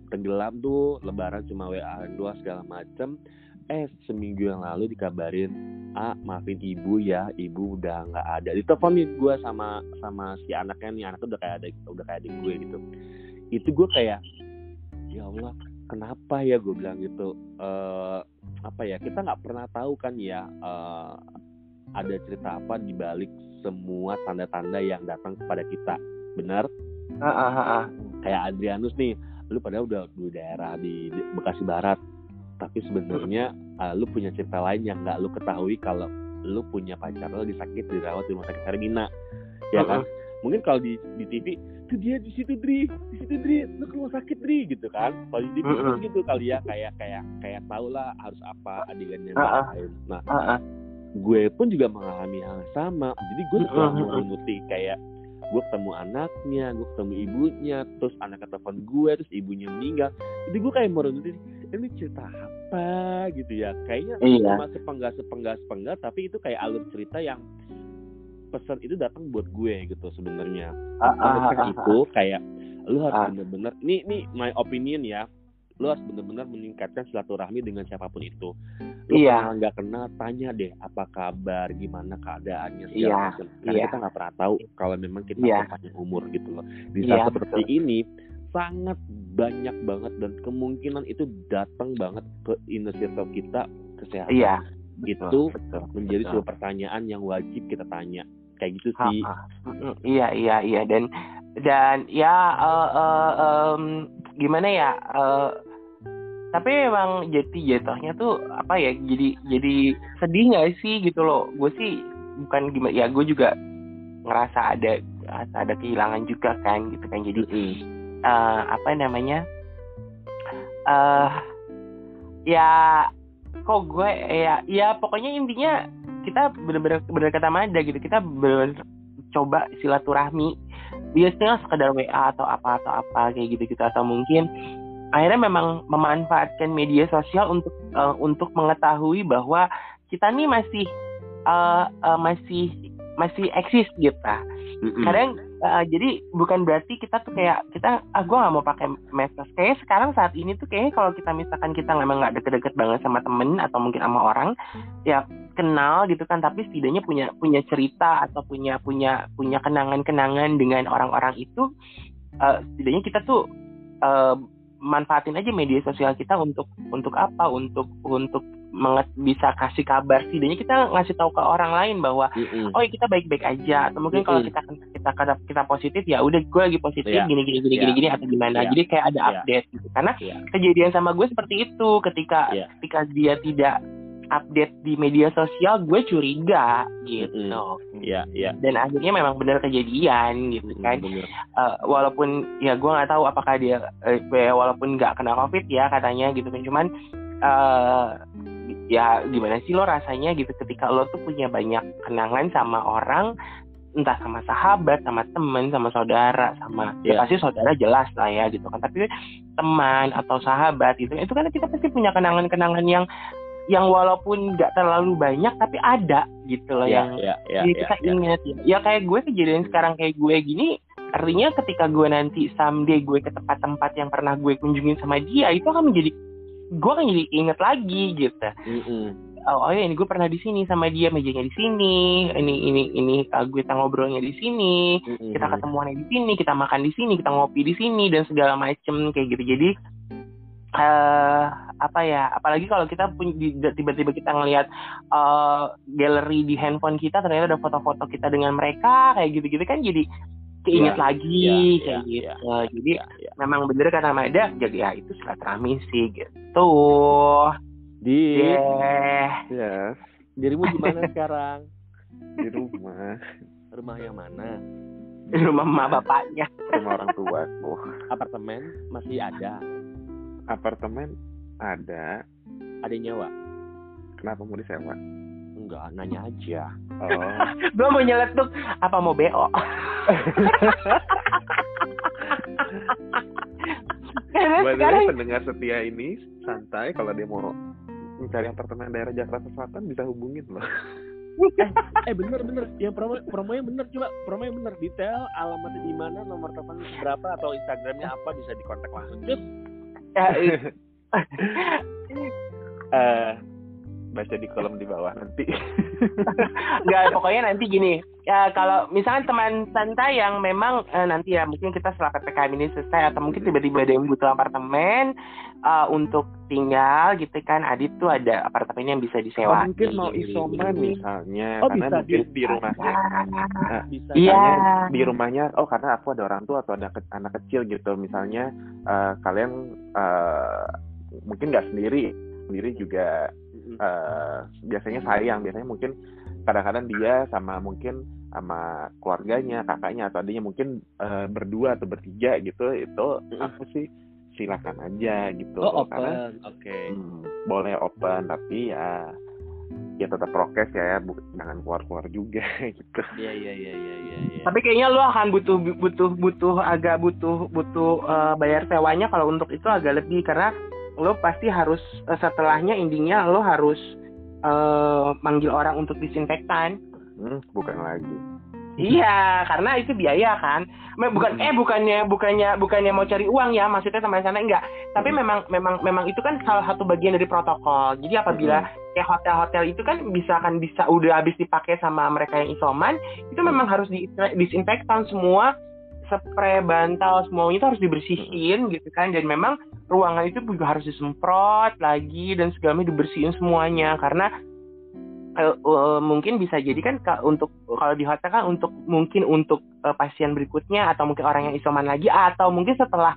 tenggelam tuh lebaran cuma WA dua segala macem eh seminggu yang lalu dikabarin ah maafin ibu ya ibu udah nggak ada. Diteleponin gue sama sama si anaknya nih anaknya udah kayak ada udah kayak adik gue gitu. Itu gue kayak ya Allah kenapa ya? Gue bilang gitu. Eh apa ya kita nggak pernah tahu kan ya eh, ada cerita apa di balik semua tanda-tanda yang datang kepada kita. Benar? Ah, ah, ah, ah. kayak Adrianus nih lu padahal udah di daerah di, di Bekasi Barat tapi sebenarnya uh, lu punya cerita lain yang nggak lu ketahui kalau lu punya pacar lu lagi sakit dirawat di rumah sakit Hermina. Ya kan? Mungkin kalau di di TV tuh dia di situ Dri. Di situ Dri. Lu ke rumah sakit Dri. Gitu kan? Kalau di TV Mm-mm. kan gitu kali ya kayak kayak kayak tau lah harus apa adegannya ah. ngapain nah Ah, ah. gue pun juga mengalami hal yang sama. Jadi gue setelah mm-mm. mengikuti kayak gue ketemu anaknya gue ketemu ibunya terus anaknya telepon gue terus ibunya meninggal. Jadi gue kayak merenungi ini cerita apa gitu ya kayaknya Iya. cuma sepenggal sepenggal sepenggal tapi itu kayak alur cerita yang pesan itu datang buat gue gitu sebenarnya Ah, ah, ah, ah, itu kayak lu harus Ah. bener-bener ini ini my opinion ya lu harus bener-bener meningkatkan silaturahmi dengan siapa pun itu lu Iya. kenal nggak kenal tanya deh apa kabar gimana keadaannya Iya, segala macam karena iya. kita nggak pernah tahu kalau memang kita Iya. umur gitu loh di Iya, saat seperti ini sangat banyak banget dan kemungkinan itu datang banget ke inner circle kita kesehatan Iya. itu betul, menjadi betul. sebuah pertanyaan yang wajib kita tanya kayak gitu sih ah. Mm, Iya iya iya dan dan ya eh, eh, em, gimana ya eh, tapi emang jadi jatuhnya tuh apa ya jadi jadi sedih nggak sih gitu loh gue sih bukan gimana ya gue juga ngerasa ada ngerasa ada kehilangan juga kan gitu kan jadi. Eh, apa namanya eh ya kok gue ya ya pokoknya intinya kita bener-bener bener kata Mada gitu kita bener coba silaturahmi biasanya sekedar WA atau apa atau apa kayak gitu gitu atau mungkin akhirnya memang memanfaatkan media sosial untuk eh, untuk mengetahui bahwa kita nih masih eh, eh, masih masih eksis gitu. Kadang uh, jadi bukan berarti kita tuh kayak kita ah gue nggak mau pakai medsos. Kayak sekarang saat ini tuh kayaknya kalau kita misalkan kita memang nggak deket-deket banget sama temen atau mungkin sama orang ya kenal gitu kan tapi setidaknya punya punya cerita atau punya punya punya kenangan-kenangan dengan orang-orang itu uh, setidaknya kita tuh uh, manfaatin aja media sosial kita untuk untuk apa? Untuk untuk bisa kasih kabar setidaknya kita ngasih tahu ke orang lain bahwa Mm-mm. oh ya kita baik-baik aja atau mungkin kalau Mm-mm. kita kita kita kita positif ya udah gue lagi positif Iya. gini gini gini Iya. gini gini atau gimana Iya. jadi kayak ada Iya. update gitu karena Iya. kejadian sama gue seperti itu ketika Iya. ketika dia tidak update di media sosial gue curiga gitu Iya, iya. dan akhirnya memang benar kejadian gitu kan Bener. Eh, walaupun ya gue nggak tahu apakah dia ya, walaupun nggak kena covid ya katanya gitu kan cuman eh ya gimana sih lo rasanya gitu ketika lo tuh punya banyak kenangan sama orang entah sama sahabat sama temen sama saudara sama ya Iya. pasti saudara jelas lah ya gitu kan tapi teman atau sahabat gitu itu kan kita pasti punya kenangan-kenangan yang yang walaupun nggak terlalu banyak tapi ada gitu loh Iya, yang iya, iya, jadi iya, kita iya. ingat ya. ya kayak gue kejadian sekarang kayak gue gini artinya ketika gue nanti someday gue ke tempat-tempat yang pernah gue kunjungin sama dia itu akan menjadi gue akan jadi inget lagi gitu Mm-mm. oh, oh ya ini gue pernah di sini sama dia mejanya di sini ini ini ini uh, gue kita ngobrolnya di sini Mm-mm. kita ketemuannya di sini kita makan di sini kita ngopi di sini dan segala macem kayak gitu jadi eh apa ya apalagi kalau kita di- tiba-tiba kita ngelihat eh galeri di handphone kita ternyata ada foto-foto kita dengan mereka kayak gitu-gitu kan jadi keinget Iya, lagi iya, kayak iya, gitu jadi Iya, iya. memang bener kata Mada jadi ya itu silaturahmi sih gitu Di yeah. Yes, dirimu gimana (laughs) sekarang? di rumah, Rumah yang mana? di rumah emak bapaknya rumah orang tuaku. Apartemen masih ada. Apartemen ada, Ada nyawa? kenapa mau disewa? Enggak, nanya aja. Oh, gue mau nyeletuk apa mau bo Karena way, sekarang pendengar setia ini santai. Kalau dia mau mencari apartemen daerah Jakarta Selatan bisa hubungin loh. eh bener bener, yang promo promonya bener coba. Promonya bener. Detail alamatnya di mana nomor telepon berapa atau instagramnya apa bisa dikontak langsung. Eh, (laughs) baca di kolom di bawah nanti. (laughs) Enggak, pokoknya nanti gini. Ya kalau misalkan teman santai yang memang eh, nanti ya mungkin kita setelah PPKM ini selesai atau mungkin tiba-tiba ada yang butuh apartemen uh, untuk tinggal gitu kan. Adit tuh ada apartemen yang bisa disewa. Oh, mungkin mau isoman misalnya Oh, karena bisa, mungkin bisa. di rumahnya Nah, bisa Iya. misalnya di rumahnya oh karena aku ada orang tua atau ada ke- anak kecil gitu misalnya eh, kalian eh, mungkin nggak sendiri sendiri juga Eh, biasanya sayang biasanya mungkin kadang-kadang dia sama mungkin sama keluarganya kakaknya atau adiknya mungkin eh, berdua atau bertiga gitu itu aku sih silakan aja gitu. Oh karena open oke. Hmm, boleh open tapi ya ya tetap prokes ya, ya jangan keluar-keluar juga (laughs) gitu. Iya iya iya iya iya iya. Tapi kayaknya lo akan butuh butuh butuh agak butuh butuh eh, bayar sewanya kalau untuk itu agak lebih karena lo pasti harus eh, setelahnya endingnya lo harus eh, manggil orang untuk disinfektan. Hmm, bukan lagi Iya, karena itu biaya kan. Bukan Hmm. eh bukannya bukannya bukannya mau cari uang ya, maksudnya teman sana enggak. Tapi Hmm. memang memang memang itu kan salah satu bagian dari protokol. Jadi apabila kayak hotel-hotel itu kan bisa kan bisa udah habis dipakai sama mereka yang isoman, itu memang harus di, disinfektan semua spray bantal semuanya itu harus dibersihin gitu kan. Dan memang ruangan itu juga harus disemprot lagi dan segalanya dibersihin semuanya. Karena eh, eh, mungkin bisa jadi kan ka- untuk kalau di hotel kan untuk mungkin untuk eh, pasien berikutnya atau mungkin orang yang isoman lagi atau mungkin setelah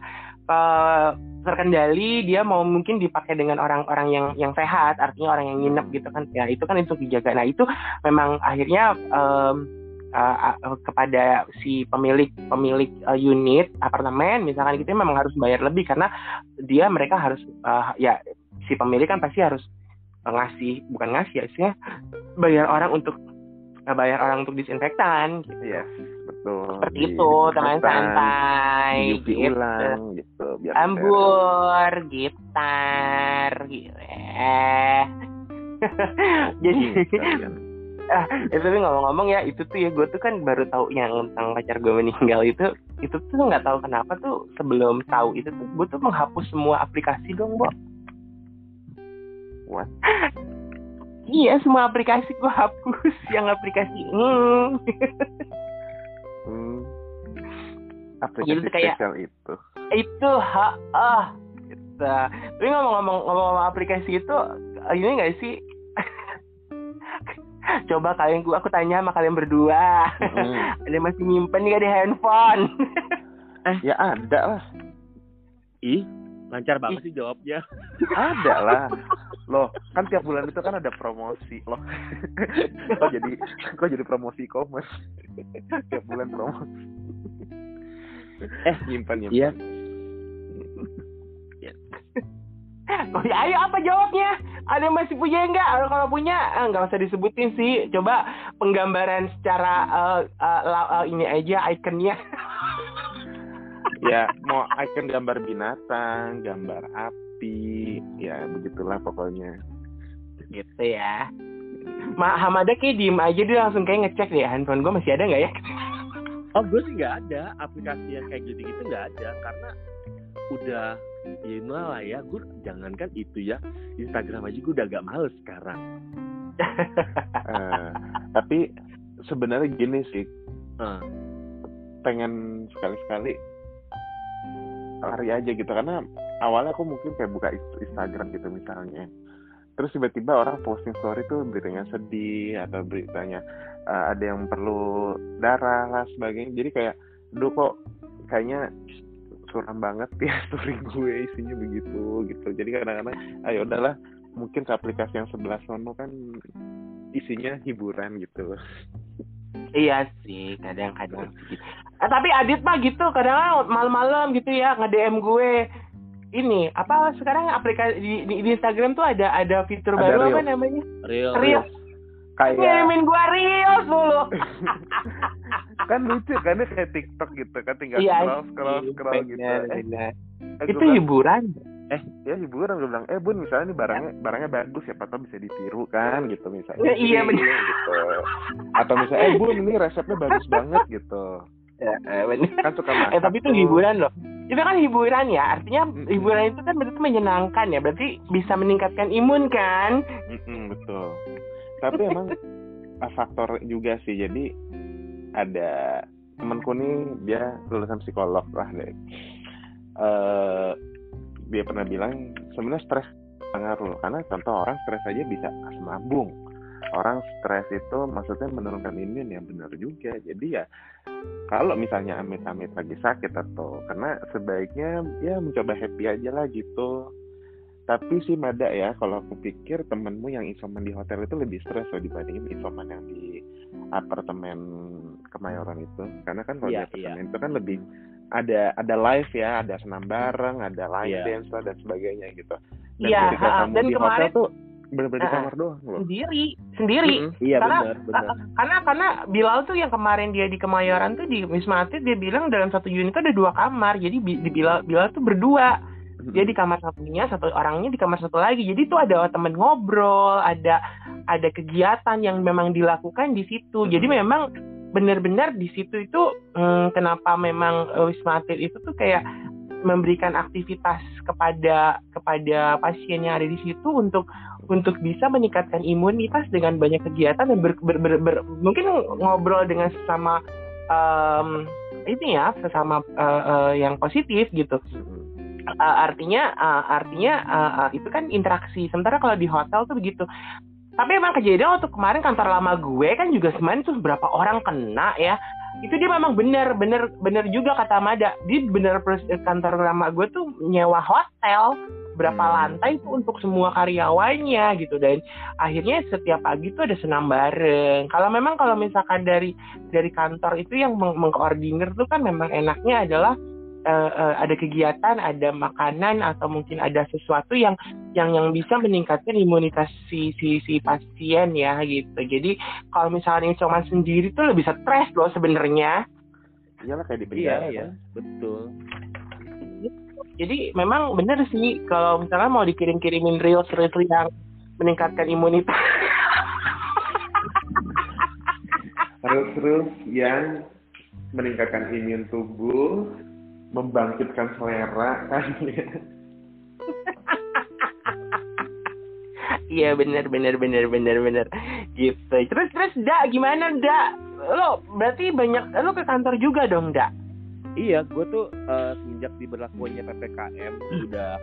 eh, terkendali dia mau mungkin dipakai dengan orang-orang yang yang sehat artinya orang yang nginep gitu kan. Ya itu kan untuk dijaga. Nah itu memang akhirnya em, eh, kepada si pemilik pemilik eh, unit apartemen misalkan gitu memang harus bayar lebih karena dia mereka harus eh, ya si pemilik kan pasti harus ngasih bukan ngasih ya istilahnya bayar orang untuk bayar orang untuk disinfektan gitu. Yes, betul. seperti Di- itu teman santai gitu. ulang gitu biar ambur gitar gitu (laughs) jadi ah, (laughs) eh, tapi ngomong-ngomong ya itu tuh ya gue tuh kan baru tahu yang tentang pacar gue meninggal itu itu tuh nggak tahu kenapa tuh sebelum tahu itu tuh gue tuh menghapus semua aplikasi dong Bo What? (laughs) iya semua aplikasi gue hapus (laughs) yang aplikasi hmm. Hmm. Aplikasi Jadi kayak- spesial itu. itu ha ah gitu. tapi ngomong-ngomong ngomong-ngomong aplikasi itu ini nggak sih coba kalian gua aku tanya sama kalian berdua Mm. ada masih nyimpen nggak di handphone Ya ada lah, ih lancar banget sih jawabnya ada lah. Loh, kan tiap bulan itu kan ada promosi loh. kok jadi kok jadi promosi e-commerce? tiap bulan promosi. Eh, nyimpan nyimpan. iya (laughs) oh ya ayo apa jawabnya? Ada yang masih punya nggak? Kalau- kalau punya eh, nggak usah disebutin sih. Coba penggambaran secara eh, eh, la- eh, ini aja ikonnya. (laughs) Ya mau icon gambar binatang gambar api ya begitulah pokoknya. Gitu ya. Ma Hamada kayak diem aja dia langsung kayak ngecek deh handphone gue masih ada nggak ya? Oh gue sih nggak ada. Aplikasi yang kayak gitu gitu nggak ada karena udah ya lah ya gue jangankan itu ya. Instagram aja gue udah agak males sekarang. Eh, tapi sebenarnya gini sih. Eh, pengen sekali-sekali lari aja gitu karena awalnya aku mungkin kayak buka Instagram gitu misalnya. Terus tiba-tiba orang posting story tuh beritanya sedih atau beritanya eh, ada yang perlu darah lah sebagainya. Jadi kayak duh kok kayaknya suram banget ya (laughs) story gue isinya begitu gitu jadi kadang-kadang ayo udahlah mungkin ke aplikasi yang sebelah sono kan isinya hiburan gitu Iya sih, kadang-kadang gitu. Eh, tapi Adit mah gitu, kadang malam-malam gitu ya nge-DM gue. Ini apa sekarang aplikasi di, di, di Instagram tuh ada ada fitur Ada baru apa Reels. namanya? real Reels. Kayak Ngirimin gua reels dulu. (laughs) kan lucu kan dia kayak TikTok gitu kan tinggal Iya, scroll scroll sih, scroll gitu benar, eh, benar. eh, Itu bilang, hiburan. eh ya hiburan gue bilang eh bun misalnya nih barangnya barangnya bagus siapa tahu bisa ditiru kan gitu misalnya Ya, iya, Jadi, gitu atau misalnya eh bun ini resepnya bagus banget gitu Ya, eh, kan suka masak Eh tapi itu hiburan loh. Itu kan hiburan ya, artinya Mm-mm. hiburan itu kan berarti menyenangkan ya, berarti bisa meningkatkan imun kan? Betul betul tapi emang ah, faktor juga sih. Jadi ada temanku nih dia lulusan psikolog lah deh. Uh, dia pernah bilang sebenarnya stres pengaruh karena contoh orang stres aja bisa asam lambung orang stres itu maksudnya menurunkan imun yang benar juga. Jadi ya kalau misalnya amit-amit lagi sakit atau karena sebaiknya ya mencoba happy aja lah gitu tapi sih mada ya kalau aku pikir temenmu yang isoman di hotel itu lebih stres loh dibandingin isoman yang di apartemen Kemayoran itu. Karena kan kalau yeah, di apartemen yeah. itu kan lebih ada ada live ya ada senam bareng ada live yeah. dance lah dan sebagainya gitu. Dan yeah, ketika kamu dan di kemarin, hotel tuh benar-benar di kamar doang loh. Sendiri sendiri. Mm -hmm. iya karena, benar benar. karena karena Bilal tuh yang kemarin dia di Kemayoran tuh di Wisma Atlet dia bilang dalam satu unit itu ada dua kamar. Jadi di Bilal Bilal tuh berdua dia di kamar satunya satu orangnya di kamar satu lagi. Jadi tuh ada temen ngobrol ada ada kegiatan yang memang dilakukan di situ. Jadi memang benar-benar di situ itu hmm, kenapa memang wisma atlet itu tuh kayak memberikan aktivitas kepada kepada pasien yang ada di situ untuk untuk bisa meningkatkan imunitas dengan banyak kegiatan dan ber, ber, ber, ber, mungkin ngobrol dengan sesama um, ini ya sesama uh, uh, yang positif gitu uh, artinya uh, artinya uh, uh, itu kan interaksi. Sementara kalau di hotel tuh begitu. Tapi emang kejadian waktu kemarin kantor lama gue kan juga kemarin tuh berapa orang kena ya. Itu dia memang benar benar benar juga kata Mada. Di benar kantor lama gue tuh nyewa hotel. Berapa hmm. lantai tuh untuk semua karyawannya gitu. Dan akhirnya setiap pagi tuh ada senam bareng. Kalau memang kalau misalkan dari dari kantor itu yang meng mengkoordinir tuh kan memang enaknya adalah uh, uh, ada kegiatan, ada makanan atau mungkin ada sesuatu yang yang yang bisa meningkatkan imunitas si si, si pasien ya gitu. Jadi kalau misalnya cuma sendiri tuh lebih stres loh sebenarnya. Iyalah kayak di penjara iya, ya, betul. Jadi memang benar sih kalau misalnya mau dikirim-kirimin reels reels yang meningkatkan imunitas. Reels-reels yang meningkatkan imun tubuh membangkitkan selera kan Iya benar benar benar benar benar gitu. Terus terus dak gimana dak? Lo berarti banyak lo ke kantor juga dong dak? Iya, gue tuh uh, semenjak diberlakukannya ppkm hmm. udah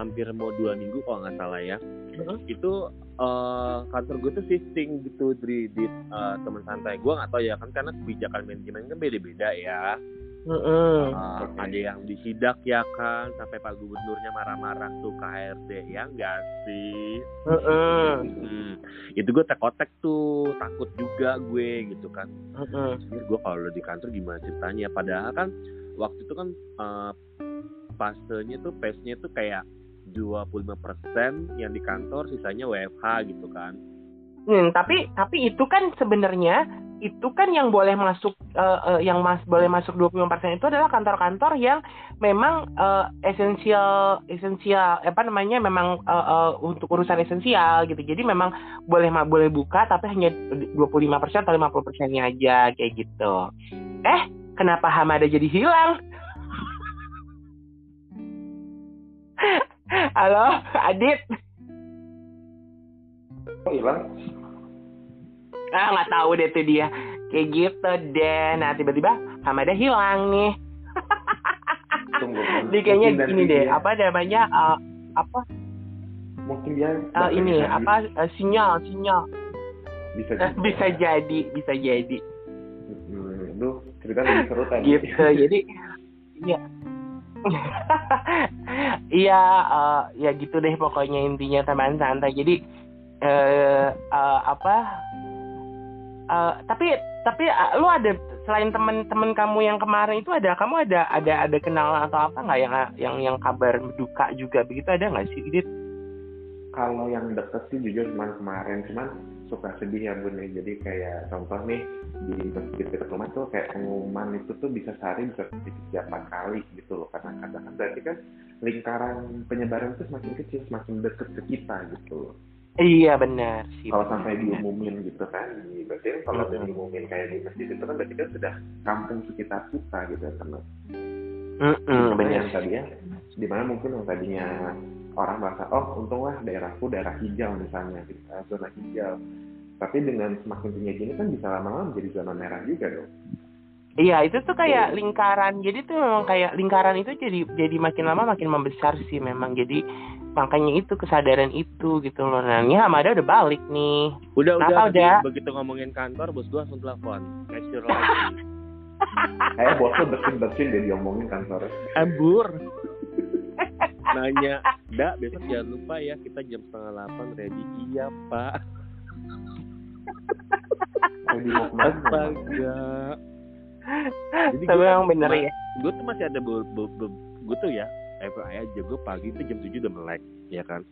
hampir mau dua minggu kalau nggak salah ya. Hmm. Itu uh, kantor gue tuh shifting gitu dari di uh, teman santai gue nggak tahu ya kan karena kebijakan manajemen kan beda-beda ya. Uh, uh, okay. Ada yang disidak ya kan sampai Pak Gubernurnya marah-marah tuh KRD ya enggak sih? Uh, uh. Hmm. Itu gue tekotek tuh takut juga gue gitu kan. Uh, uh. gue kalau di kantor gimana ceritanya? Padahal kan waktu itu kan uh, fasenya tuh pace-nya tuh kayak 25% yang di kantor sisanya WFH gitu kan. Hmm, tapi tapi itu kan sebenarnya itu kan yang boleh masuk uh, uh, yang mas boleh masuk 25% itu adalah kantor-kantor yang memang uh, esensial esensial apa namanya memang uh, uh, untuk urusan esensial gitu. Jadi memang boleh boleh buka tapi hanya 25% atau 50%-nya aja kayak gitu. Eh, kenapa Hamada jadi hilang? (laughs) Halo, Adit. Oh, hilang? Ah nggak tahu deh tuh dia. Kayak gitu deh nah tiba-tiba Hamada hilang nih. (laughs) Tunggu, dia kayaknya gini deh dia. apa namanya uh, apa? Mungkin dia uh, ini apa uh, sinyal sinyal. Bisa uh, bisa jadi bisa jadi. Hmm, lu cerita lebih seru tadi. Gitu (laughs) jadi iya. (laughs) Iya uh, ya gitu deh pokoknya intinya teman santai. Jadi uh, uh, apa uh, tapi tapi uh, lu ada selain temen-temen kamu yang kemarin itu ada kamu ada ada ada kenal atau apa nggak yang yang yang kabar duka juga begitu ada nggak sih Dit? Kalau yang deket sih jujur cuma kemarin cuman suka sedih ya bun ya. jadi kayak contoh nih di masjid dekat rumah tuh kayak pengumuman itu tuh bisa sehari bisa berapa kali gitu loh karena kadang kan berarti kan lingkaran penyebaran itu semakin kecil semakin deket ke kita gitu loh Iya benar sih. Kalau sampai diumumin gitu kan, berarti kan kalau mm diumumin kayak di masjid itu kan berarti kan sudah kampung sekitar kita gitu kan. Mm -hmm, benar. Yang tadinya, di mana mungkin yang tadinya orang merasa oh untunglah daerahku daerah hijau misalnya gitu, zona hijau tapi dengan semakin tinggi gini kan bisa lama-lama menjadi zona merah juga dong Iya itu tuh kayak lingkaran jadi tuh memang kayak lingkaran itu jadi jadi makin lama makin membesar sih memang jadi makanya itu kesadaran itu gitu loh nah ini Hamada udah balik nih Udah Kenapa udah, udah? begitu- begitu ngomongin kantor bos gua langsung telepon. Cashier lagi. (laughs) kayak bosnya bersin-bersin dia diomongin kantornya Ambur. Nanya, Dak besok jangan lupa ya kita jam setengah delapan ready. Iya pak. Astaga. Jadi tapi gua- memang bener ya gue tuh masih ada gue tuh ya FYI aja gue pagi tuh jam 7 udah melek ya kan?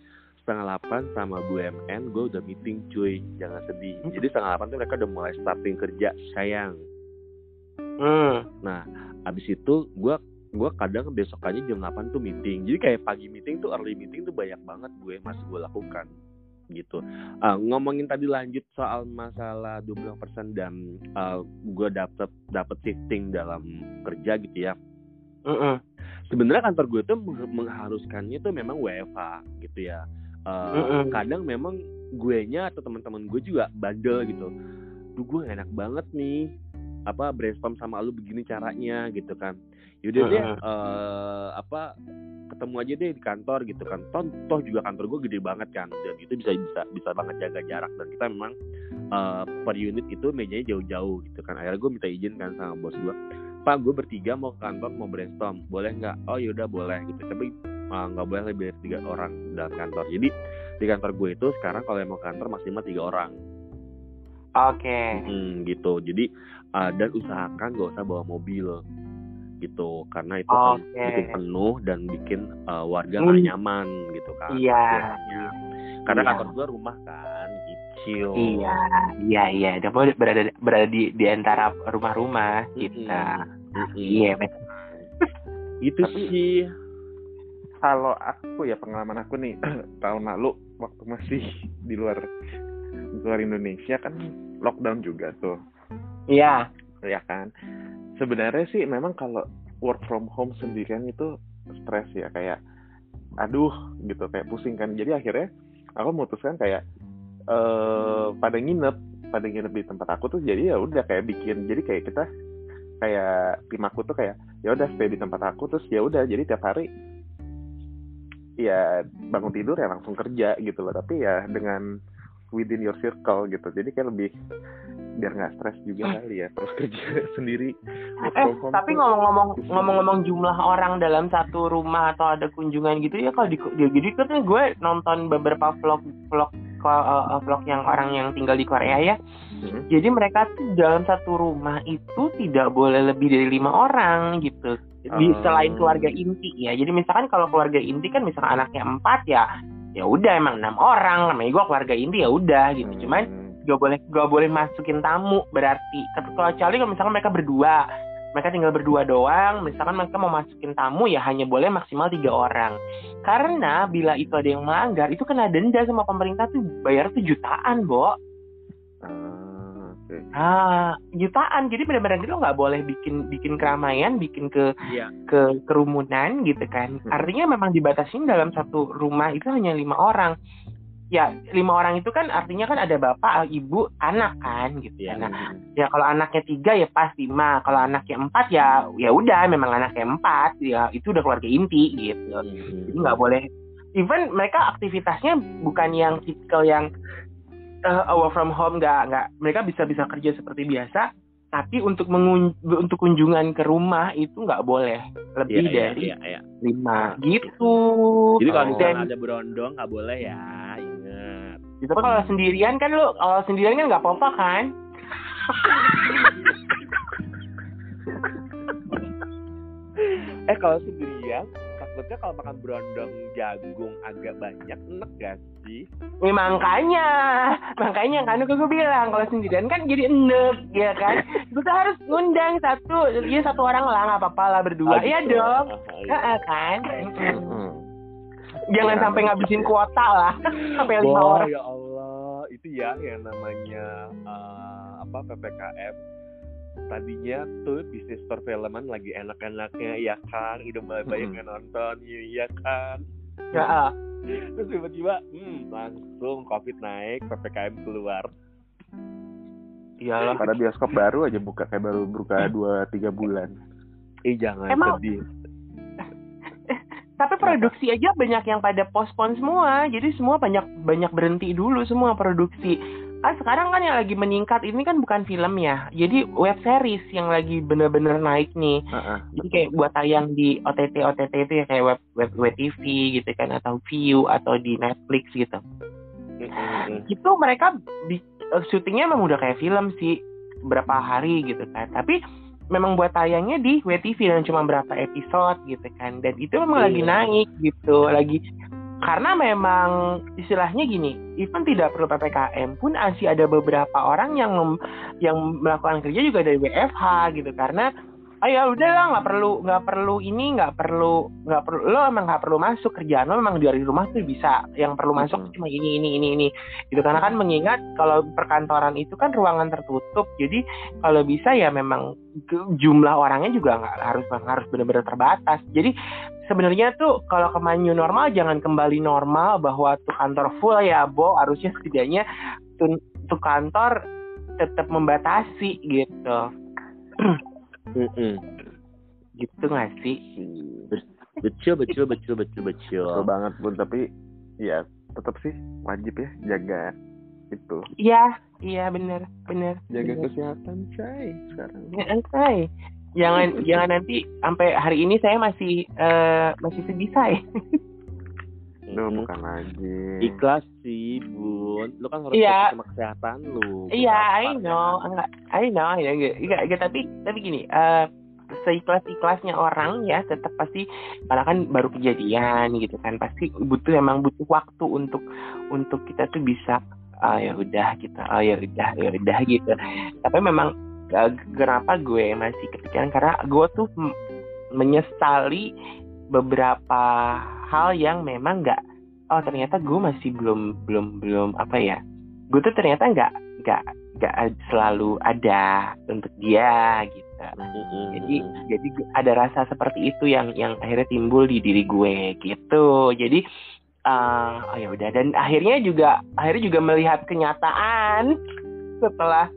Setengah 8 sama BUMN gue udah meeting cuy. Jangan sedih. Jadi setengah 8 tuh mereka udah mulai starting kerja sayang. Hmm. nah abis itu gue gue kadang besokannya jam 8 tuh meeting. Jadi kayak pagi meeting tuh early meeting tuh banyak banget gue masih gue lakukan gitu. Ah, ngomongin tadi lanjut soal masalah 20% dan uh, gue dapet dapet shifting dalam kerja gitu ya. Mm-mm. Sebenarnya kantor gue tuh meng- mengharuskannya tuh memang WFH gitu ya. Mm-mm. kadang memang gue nya atau teman-teman gue juga bandel gitu. Duh gue enak banget nih apa brainstorm sama lu begini caranya gitu kan. Yaudah deh eh, apa ketemu aja deh di kantor gitu kan. Toh, toh juga kantor gue gede banget kan dan itu bisa bisa bisa banget jaga jarak dan kita memang eh, per unit itu mejanya jauh-jauh gitu kan. Akhirnya gue minta izin kan sama bos gue Pak gue bertiga mau ke kantor mau brainstorm boleh nggak oh yaudah boleh gitu tapi uh, nggak boleh lebih dari tiga orang dalam kantor jadi di kantor gue itu sekarang kalau yang mau ke kantor maksimal tiga orang oke Hmm, gitu jadi uh, dan usahakan gak usah bawa mobil gitu karena itu akan Oke. bikin penuh dan bikin uh, warga Hmm. nggak nyaman gitu kan Iya. istilahnya. karena Iya. kantor gue rumah kan kecil iya iya iya. Dia mau berada berada di di antara rumah-rumah kita. Mm-mm. iya betul. (laughs) itu Tapi- sih. Kalau aku ya pengalaman aku nih (clears throat) tahun lalu waktu masih di luar di luar Indonesia kan lockdown juga tuh. Iya. Ya kan? Sebenarnya sih memang kalau work from home sendirian itu stres ya kayak aduh gitu kayak pusing kan. Jadi akhirnya aku memutuskan kayak eh pada nginep pada nginep di tempat aku tuh jadi ya udah kayak bikin jadi kayak kita kayak tim aku tuh kayak ya udah stay di tempat aku terus ya udah jadi tiap hari ya bangun tidur ya langsung kerja gitu loh tapi ya dengan within your circle gitu jadi kayak lebih biar nggak stres juga kali ya terus kerja (laughs) sendiri Eh, tapi ngomong-ngomong ngomong-ngomong jumlah orang dalam satu rumah atau ada kunjungan gitu ya kalau di ya, jadi kan gue nonton beberapa vlog vlog uh, vlog yang orang yang tinggal di Korea ya. Hmm. Jadi mereka tuh dalam satu rumah itu tidak boleh lebih dari lima orang gitu. Di Oh. selain keluarga inti ya. Jadi misalkan kalau keluarga inti kan misalkan anaknya empat ya ya udah emang enam orang namanya gue keluarga inti ya udah gitu. Hmm. Cuman gak boleh gak boleh masukin tamu berarti. Kecuali kalau misalkan mereka berdua mereka tinggal berdua doang misalkan mereka mau masukin tamu ya hanya boleh maksimal tiga orang. Karena bila itu ada yang melanggar itu kena denda sama pemerintah tuh bayar tuh jutaan bo. Ah, ah jutaan. Jadi benar-benar lo nggak boleh bikin bikin keramaian bikin ke Iya. ke kerumunan gitu kan. Hmm. artinya memang dibatasin dalam satu rumah itu hanya lima orang ya lima orang itu kan artinya kan ada bapak ibu anak kan gitu Iya. kan. Nah, ya kalau anaknya tiga ya pas lima kalau anaknya empat ya ya udah memang anaknya empat ya itu udah keluarga inti gitu Hmm. jadi nggak boleh even mereka aktivitasnya bukan yang tipikal yang uh, work from home nggak nggak mereka bisa bisa kerja seperti biasa tapi untuk mengun- untuk kunjungan ke rumah itu nggak boleh Iya, lebih iya, dari iya, iya. lima gitu Jadi kalau Oh. misalnya ada berondong nggak boleh ya, ingat. itu kalau sendirian kan lo kalau sendirian kan nggak apa-apa kan (laughs) Eh kalau sendirian, takutnya kalau makan berondong jagung agak banyak, enek gak sih? Ya, makanya, makanya kan gue bilang kalau sendirian kan jadi enek, ya kan? Gue harus ngundang satu, ya satu orang lah nggak apa-apa lah berdua, Ah, iya gitu. dong, Ah, iya. Kan? Hmm. Jangan Ya, sampai ngabisin kuota lah, sampai lima Wah, orang. ya Allah, itu ya yang namanya eh, apa PPKM. Tadinya tuh bisnis perfilman lagi enak-enaknya ya kan, udah mulai banyak Mm-mm. yang nonton, iya kan. Ya, terus tiba-tiba hmm, langsung covid naik ppkm keluar Iyalah. Pada bioskop baru aja buka kayak baru buka dua tiga bulan. eh jangan Emang- sedih Tapi produksi aja banyak yang pada postpone semua. Jadi semua banyak banyak berhenti dulu semua produksi. Ah sekarang kan yang lagi meningkat ini kan bukan film ya. Jadi web series yang lagi bener-bener naik nih. Heeh. Jadi kayak buat tayang di OTT OTT itu ya kayak web web web TV gitu kan atau View atau di Netflix gitu. Mm-mm. Itu mereka di syutingnya memang udah kayak film sih berapa hari gitu kan. Tapi memang buat tayangnya di WTV dan cuma berapa episode gitu kan. Dan itu memang lagi Iya. naik gitu, lagi karena memang istilahnya gini, even tidak perlu PPKM pun masih ada beberapa orang yang mem- yang melakukan kerja juga dari WFH gitu karena ah ya udah lah nggak perlu nggak perlu ini nggak perlu nggak perlu lo emang nggak perlu masuk kerjaan lo memang dari rumah tuh bisa yang perlu masuk Mhm. cuma ini ini ini ini. Gitu karena kan mengingat kalau perkantoran itu kan ruangan tertutup jadi kalau bisa ya memang jumlah orangnya juga nggak harus harus benar-benar terbatas. Jadi sebenarnya tuh kalau ke new normal jangan kembali normal bahwa tuh kantor full ya Bo. Harusnya setidaknya tuh, tuh kantor tetap membatasi gitu (clears throat) Mm-mm. gitu nggak sih betul betul betul betul betul Betul banget pun tapi ya tetap sih wajib ya jaga itu iya iya bener bener jaga bener. kesehatan say sekarang Ya, say. jangan jangan nanti sampai hari ini saya masih eh, masih sedih say (laughs) Duh, Mm-mm. bukan lagi. Ikhlas sih bun. Lu kan harus fokus sama kesehatan lu. Iya, I Kenapa, know, enggak, I know, ya, enggak, enggak, tapi tapi gini, eh seikhlas ikhlasnya orang ya tetap pasti karena kan baru kejadian gitu kan. Pasti butuh emang butuh waktu untuk untuk kita tuh bisa ah ya udah kita oh ya udah ya udah gitu. Tapi memang eh, kenapa gue masih kepikiran? Karena gue tuh menyesali beberapa hal yang memang nggak oh ternyata gue masih belum belum belum apa ya gue tuh ternyata nggak nggak nggak selalu ada untuk dia gitu Mm-mm. jadi jadi ada rasa seperti itu yang yang akhirnya timbul di diri gue gitu jadi eh oh ya udah dan akhirnya juga akhirnya juga melihat kenyataan setelah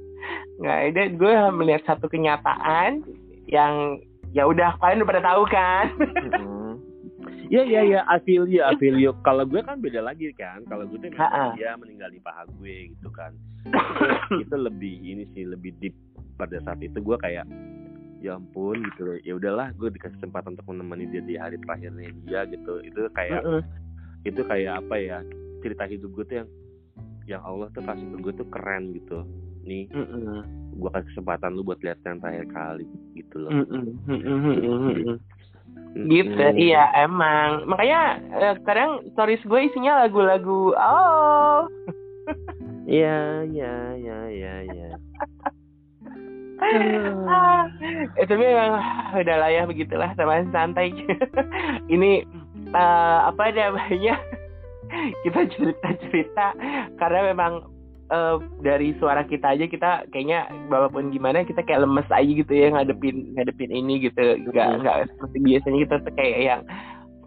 nggak ada gue melihat satu kenyataan yang ya udah kalian udah pada tahu kan. Iya iya iya, I feel you, I feel you. Kalau gue kan beda lagi kan. Kalau gue tuh memang dia meninggal di paha gue gitu kan. (coughs) itu lebih ini sih lebih deep pada saat itu gue kayak ya ampun gitu loh. Ya udahlah, gue dikasih kesempatan untuk menemani dia di hari terakhirnya dia gitu. Itu kayak itu kayak apa ya? Cerita hidup gue tuh yang yang Allah tuh kasih ke gue tuh keren gitu. Nih, Mm-mm. gue kasih kesempatan lu buat lihat yang terakhir kali gitu loh. Mm-mm. Mm-mm. Mm-mm. Mm-mm. gitu iya emang makanya eh, kadang stories gue isinya lagu-lagu oh (laughs) Iya, iya, iya, iya, iya. (laughs) ah, tapi memang udah lah ya begitulah teman santai (laughs) ini eh, apa namanya kita cerita-cerita karena memang eh, dari suara kita aja kita kayaknya walaupun gimana kita kayak lemes aja gitu ya ngadepin ngadepin ini gitu. Nggak Hmm. nggak seperti biasanya kita tuh kayak yang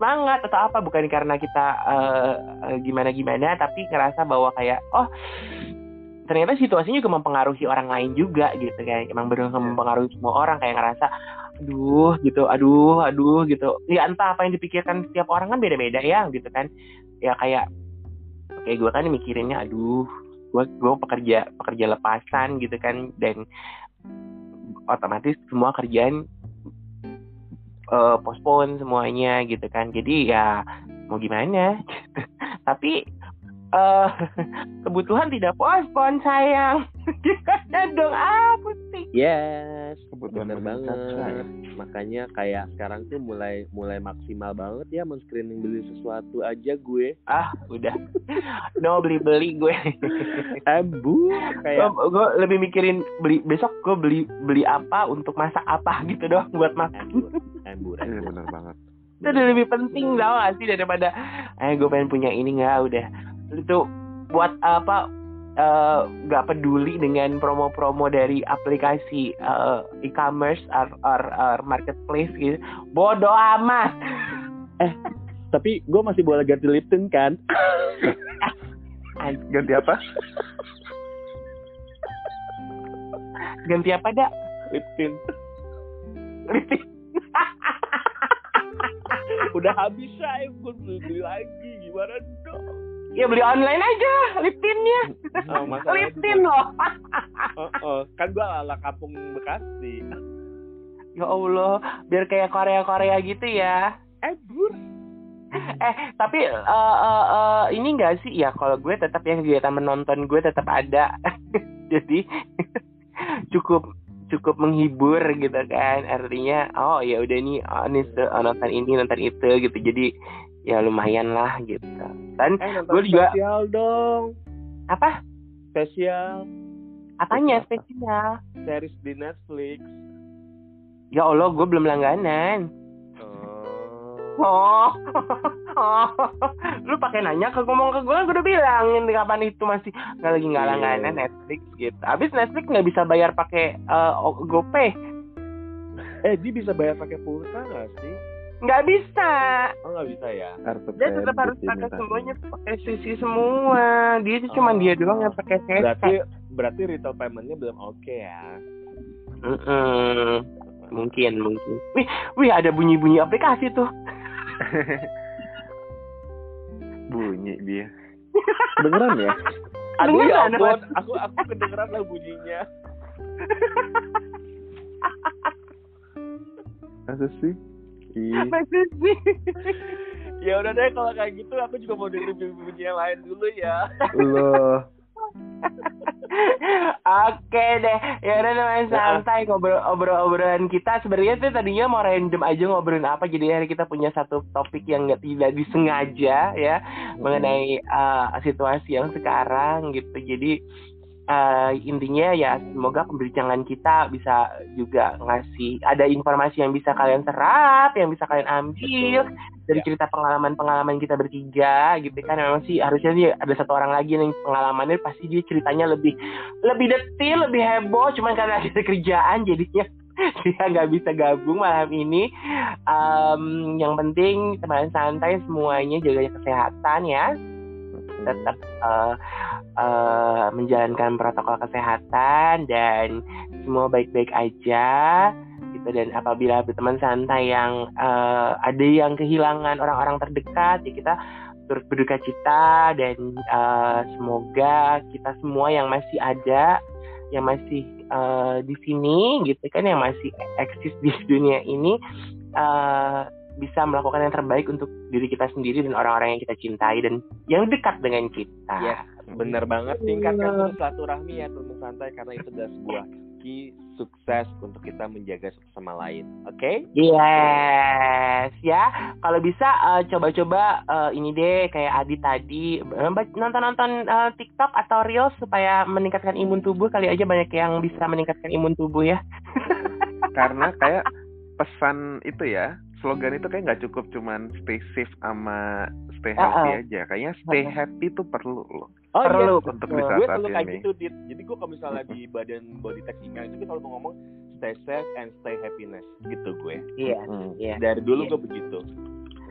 semangat atau apa bukan karena kita gimana gimana tapi ngerasa bahwa kayak oh ternyata situasinya juga mempengaruhi orang lain juga gitu kayak emang benar mempengaruhi semua orang kayak ngerasa aduh gitu aduh aduh gitu. Ya entah apa yang dipikirkan setiap orang kan beda-beda ya gitu kan. Ya kayak kayak gue kan mikirinnya aduh gue gue pekerja pekerja lepasan gitu kan dan otomatis semua kerjaan eh postpone semuanya gitu kan. Jadi ya mau gimana? (laughs) Tapi eh (laughs) kebutuhan tidak postpone sayang. (laughs) Gimana dong apa sih Yes, Kebutuhan bener banget. Makanya kayak sekarang tuh mulai mulai maksimal banget ya men-screening beli sesuatu aja gue. ah udah. No beli beli gue. (laughs) Abu kayak gue, gue lebih mikirin beli besok gue beli beli apa untuk masak apa gitu doang buat makan. Embur, embur, Iya benar banget. itu udah lebih penting tau gak sih daripada eh gue pengen punya ini nggak udah itu buat apa eh, nggak peduli dengan promo-promo dari aplikasi eh, e-commerce or, or, or marketplace gitu bodoh amat Tapi gue masih boleh ganti lip tint kan? Ganti apa? Ganti apa dak? Lip tint. Lipstick. Udah habis saya, gue beli, beli lagi. Gimana dong? Ya beli online aja lip tintnya. Oh, (laughs) lip tint loh. Oh, oh. Kan gue ala kampung Bekasi. ya Allah, biar kayak Korea Korea gitu ya. Eh, bur. Eh tapi eh, eh, eh, ini enggak sih ya kalau gue tetap yang kegiatan menonton gue tetap ada. (laughs) Jadi cukup cukup menghibur gitu kan artinya oh ya udah nih oh, oh, nonton ini nonton itu gitu jadi ya lumayan lah gitu dan Eh, nonton gue juga spesial dong. apa Spesial. apanya Apa? spesial Series di Netflix. ya Allah gue belum langganan Oh. oh, oh. (laughs) lu pakai nanya ke ngomong ke gue gue udah bilangin kapan itu masih nggak lagi nggak Iya. langganan Netflix gitu habis Netflix nggak bisa bayar pakai eh, GoPay Eh, dia bisa bayar pakai pulsa nggak sih? Nggak bisa Oh, nggak bisa ya? Dia tetap harus pakai semuanya pakai sisi semua dia tuh cuma Oh. dia doang yang pakai Berarti sesi berarti retail paymentnya belum oke ya? Mm-mm. mungkin mungkin wih wih ada bunyi bunyi aplikasi tuh (laughs) Bunyi dia. Beneran ya? Aduh ya ampun, aku aku kedengeran lah bunyinya. (laughs) Masa sih? Ih, Masa sih? Ya udah deh kalau kayak gitu aku juga mau dengerin bunyi yang lain dulu ya. loh. (laughs) Oke deh, ya udah teman santai ngobrol obrol obrolan kita sebenarnya tuh tadinya mau random aja ngobrolin apa jadi hari kita punya satu topik yang nggak tidak disengaja ya mengenai uh, situasi yang sekarang gitu jadi uh, intinya ya semoga pembincangan kita bisa juga ngasih ada informasi yang bisa kalian serap yang bisa kalian ambil dari Ya. cerita pengalaman-pengalaman kita bertiga gitu kan. Memang sih harusnya sih ada satu orang lagi yang pengalamannya pasti dia ceritanya lebih lebih detil lebih heboh cuman karena ada kerjaan jadinya (laughs) dia nggak bisa gabung malam ini. Em, yang penting teman santai semuanya jaga kesehatan ya tetap eh, eh, menjalankan protokol kesehatan dan semua baik-baik aja gitu. Dan apabila teman santai yang eh, ada yang kehilangan orang-orang terdekat ya kita turut berduka cita dan eh, semoga kita semua yang masih ada yang masih eh, di sini gitu kan yang masih eksis di dunia ini eh, bisa melakukan yang terbaik untuk diri kita sendiri dan orang-orang yang kita cintai dan yang dekat dengan kita. Yes, bener banget tingkatkan terus silaturahmi ya teman santai karena itu adalah sebuah key sukses untuk kita menjaga satu sama lain. Oke? Yes, ya. Kalau bisa eh, coba-coba eh, ini deh kayak Adi tadi eh, nonton-nonton eh, TikTok atau Reels supaya meningkatkan imun tubuh kali aja banyak yang bisa meningkatkan imun tubuh ya. Karena kayak pesan itu ya, slogan itu kayak nggak cukup cuman stay safe sama stay healthy Uh-uh. aja. Kayaknya stay happy itu perlu loh. Oh Perlu. iya, Untuk di gue selalu kayak ini. gitu, Dit. Jadi gue kalau misalnya di (laughs) badan body tech email itu gue selalu ngomong stay safe and stay happiness gitu gue. Iya, Hmm. iya. Dari dulu Iya. gue begitu.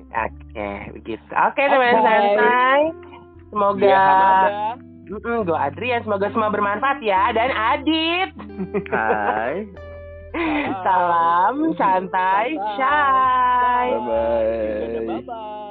Oke, begitu. Oke, teman Oke. santai. Semoga Gue Hamada. Mm-mm, gue Adrian, semoga semua bermanfaat ya dan Adit. Hai. (laughs) Salam santai, Santai. shy. Bye bye. Bye bye.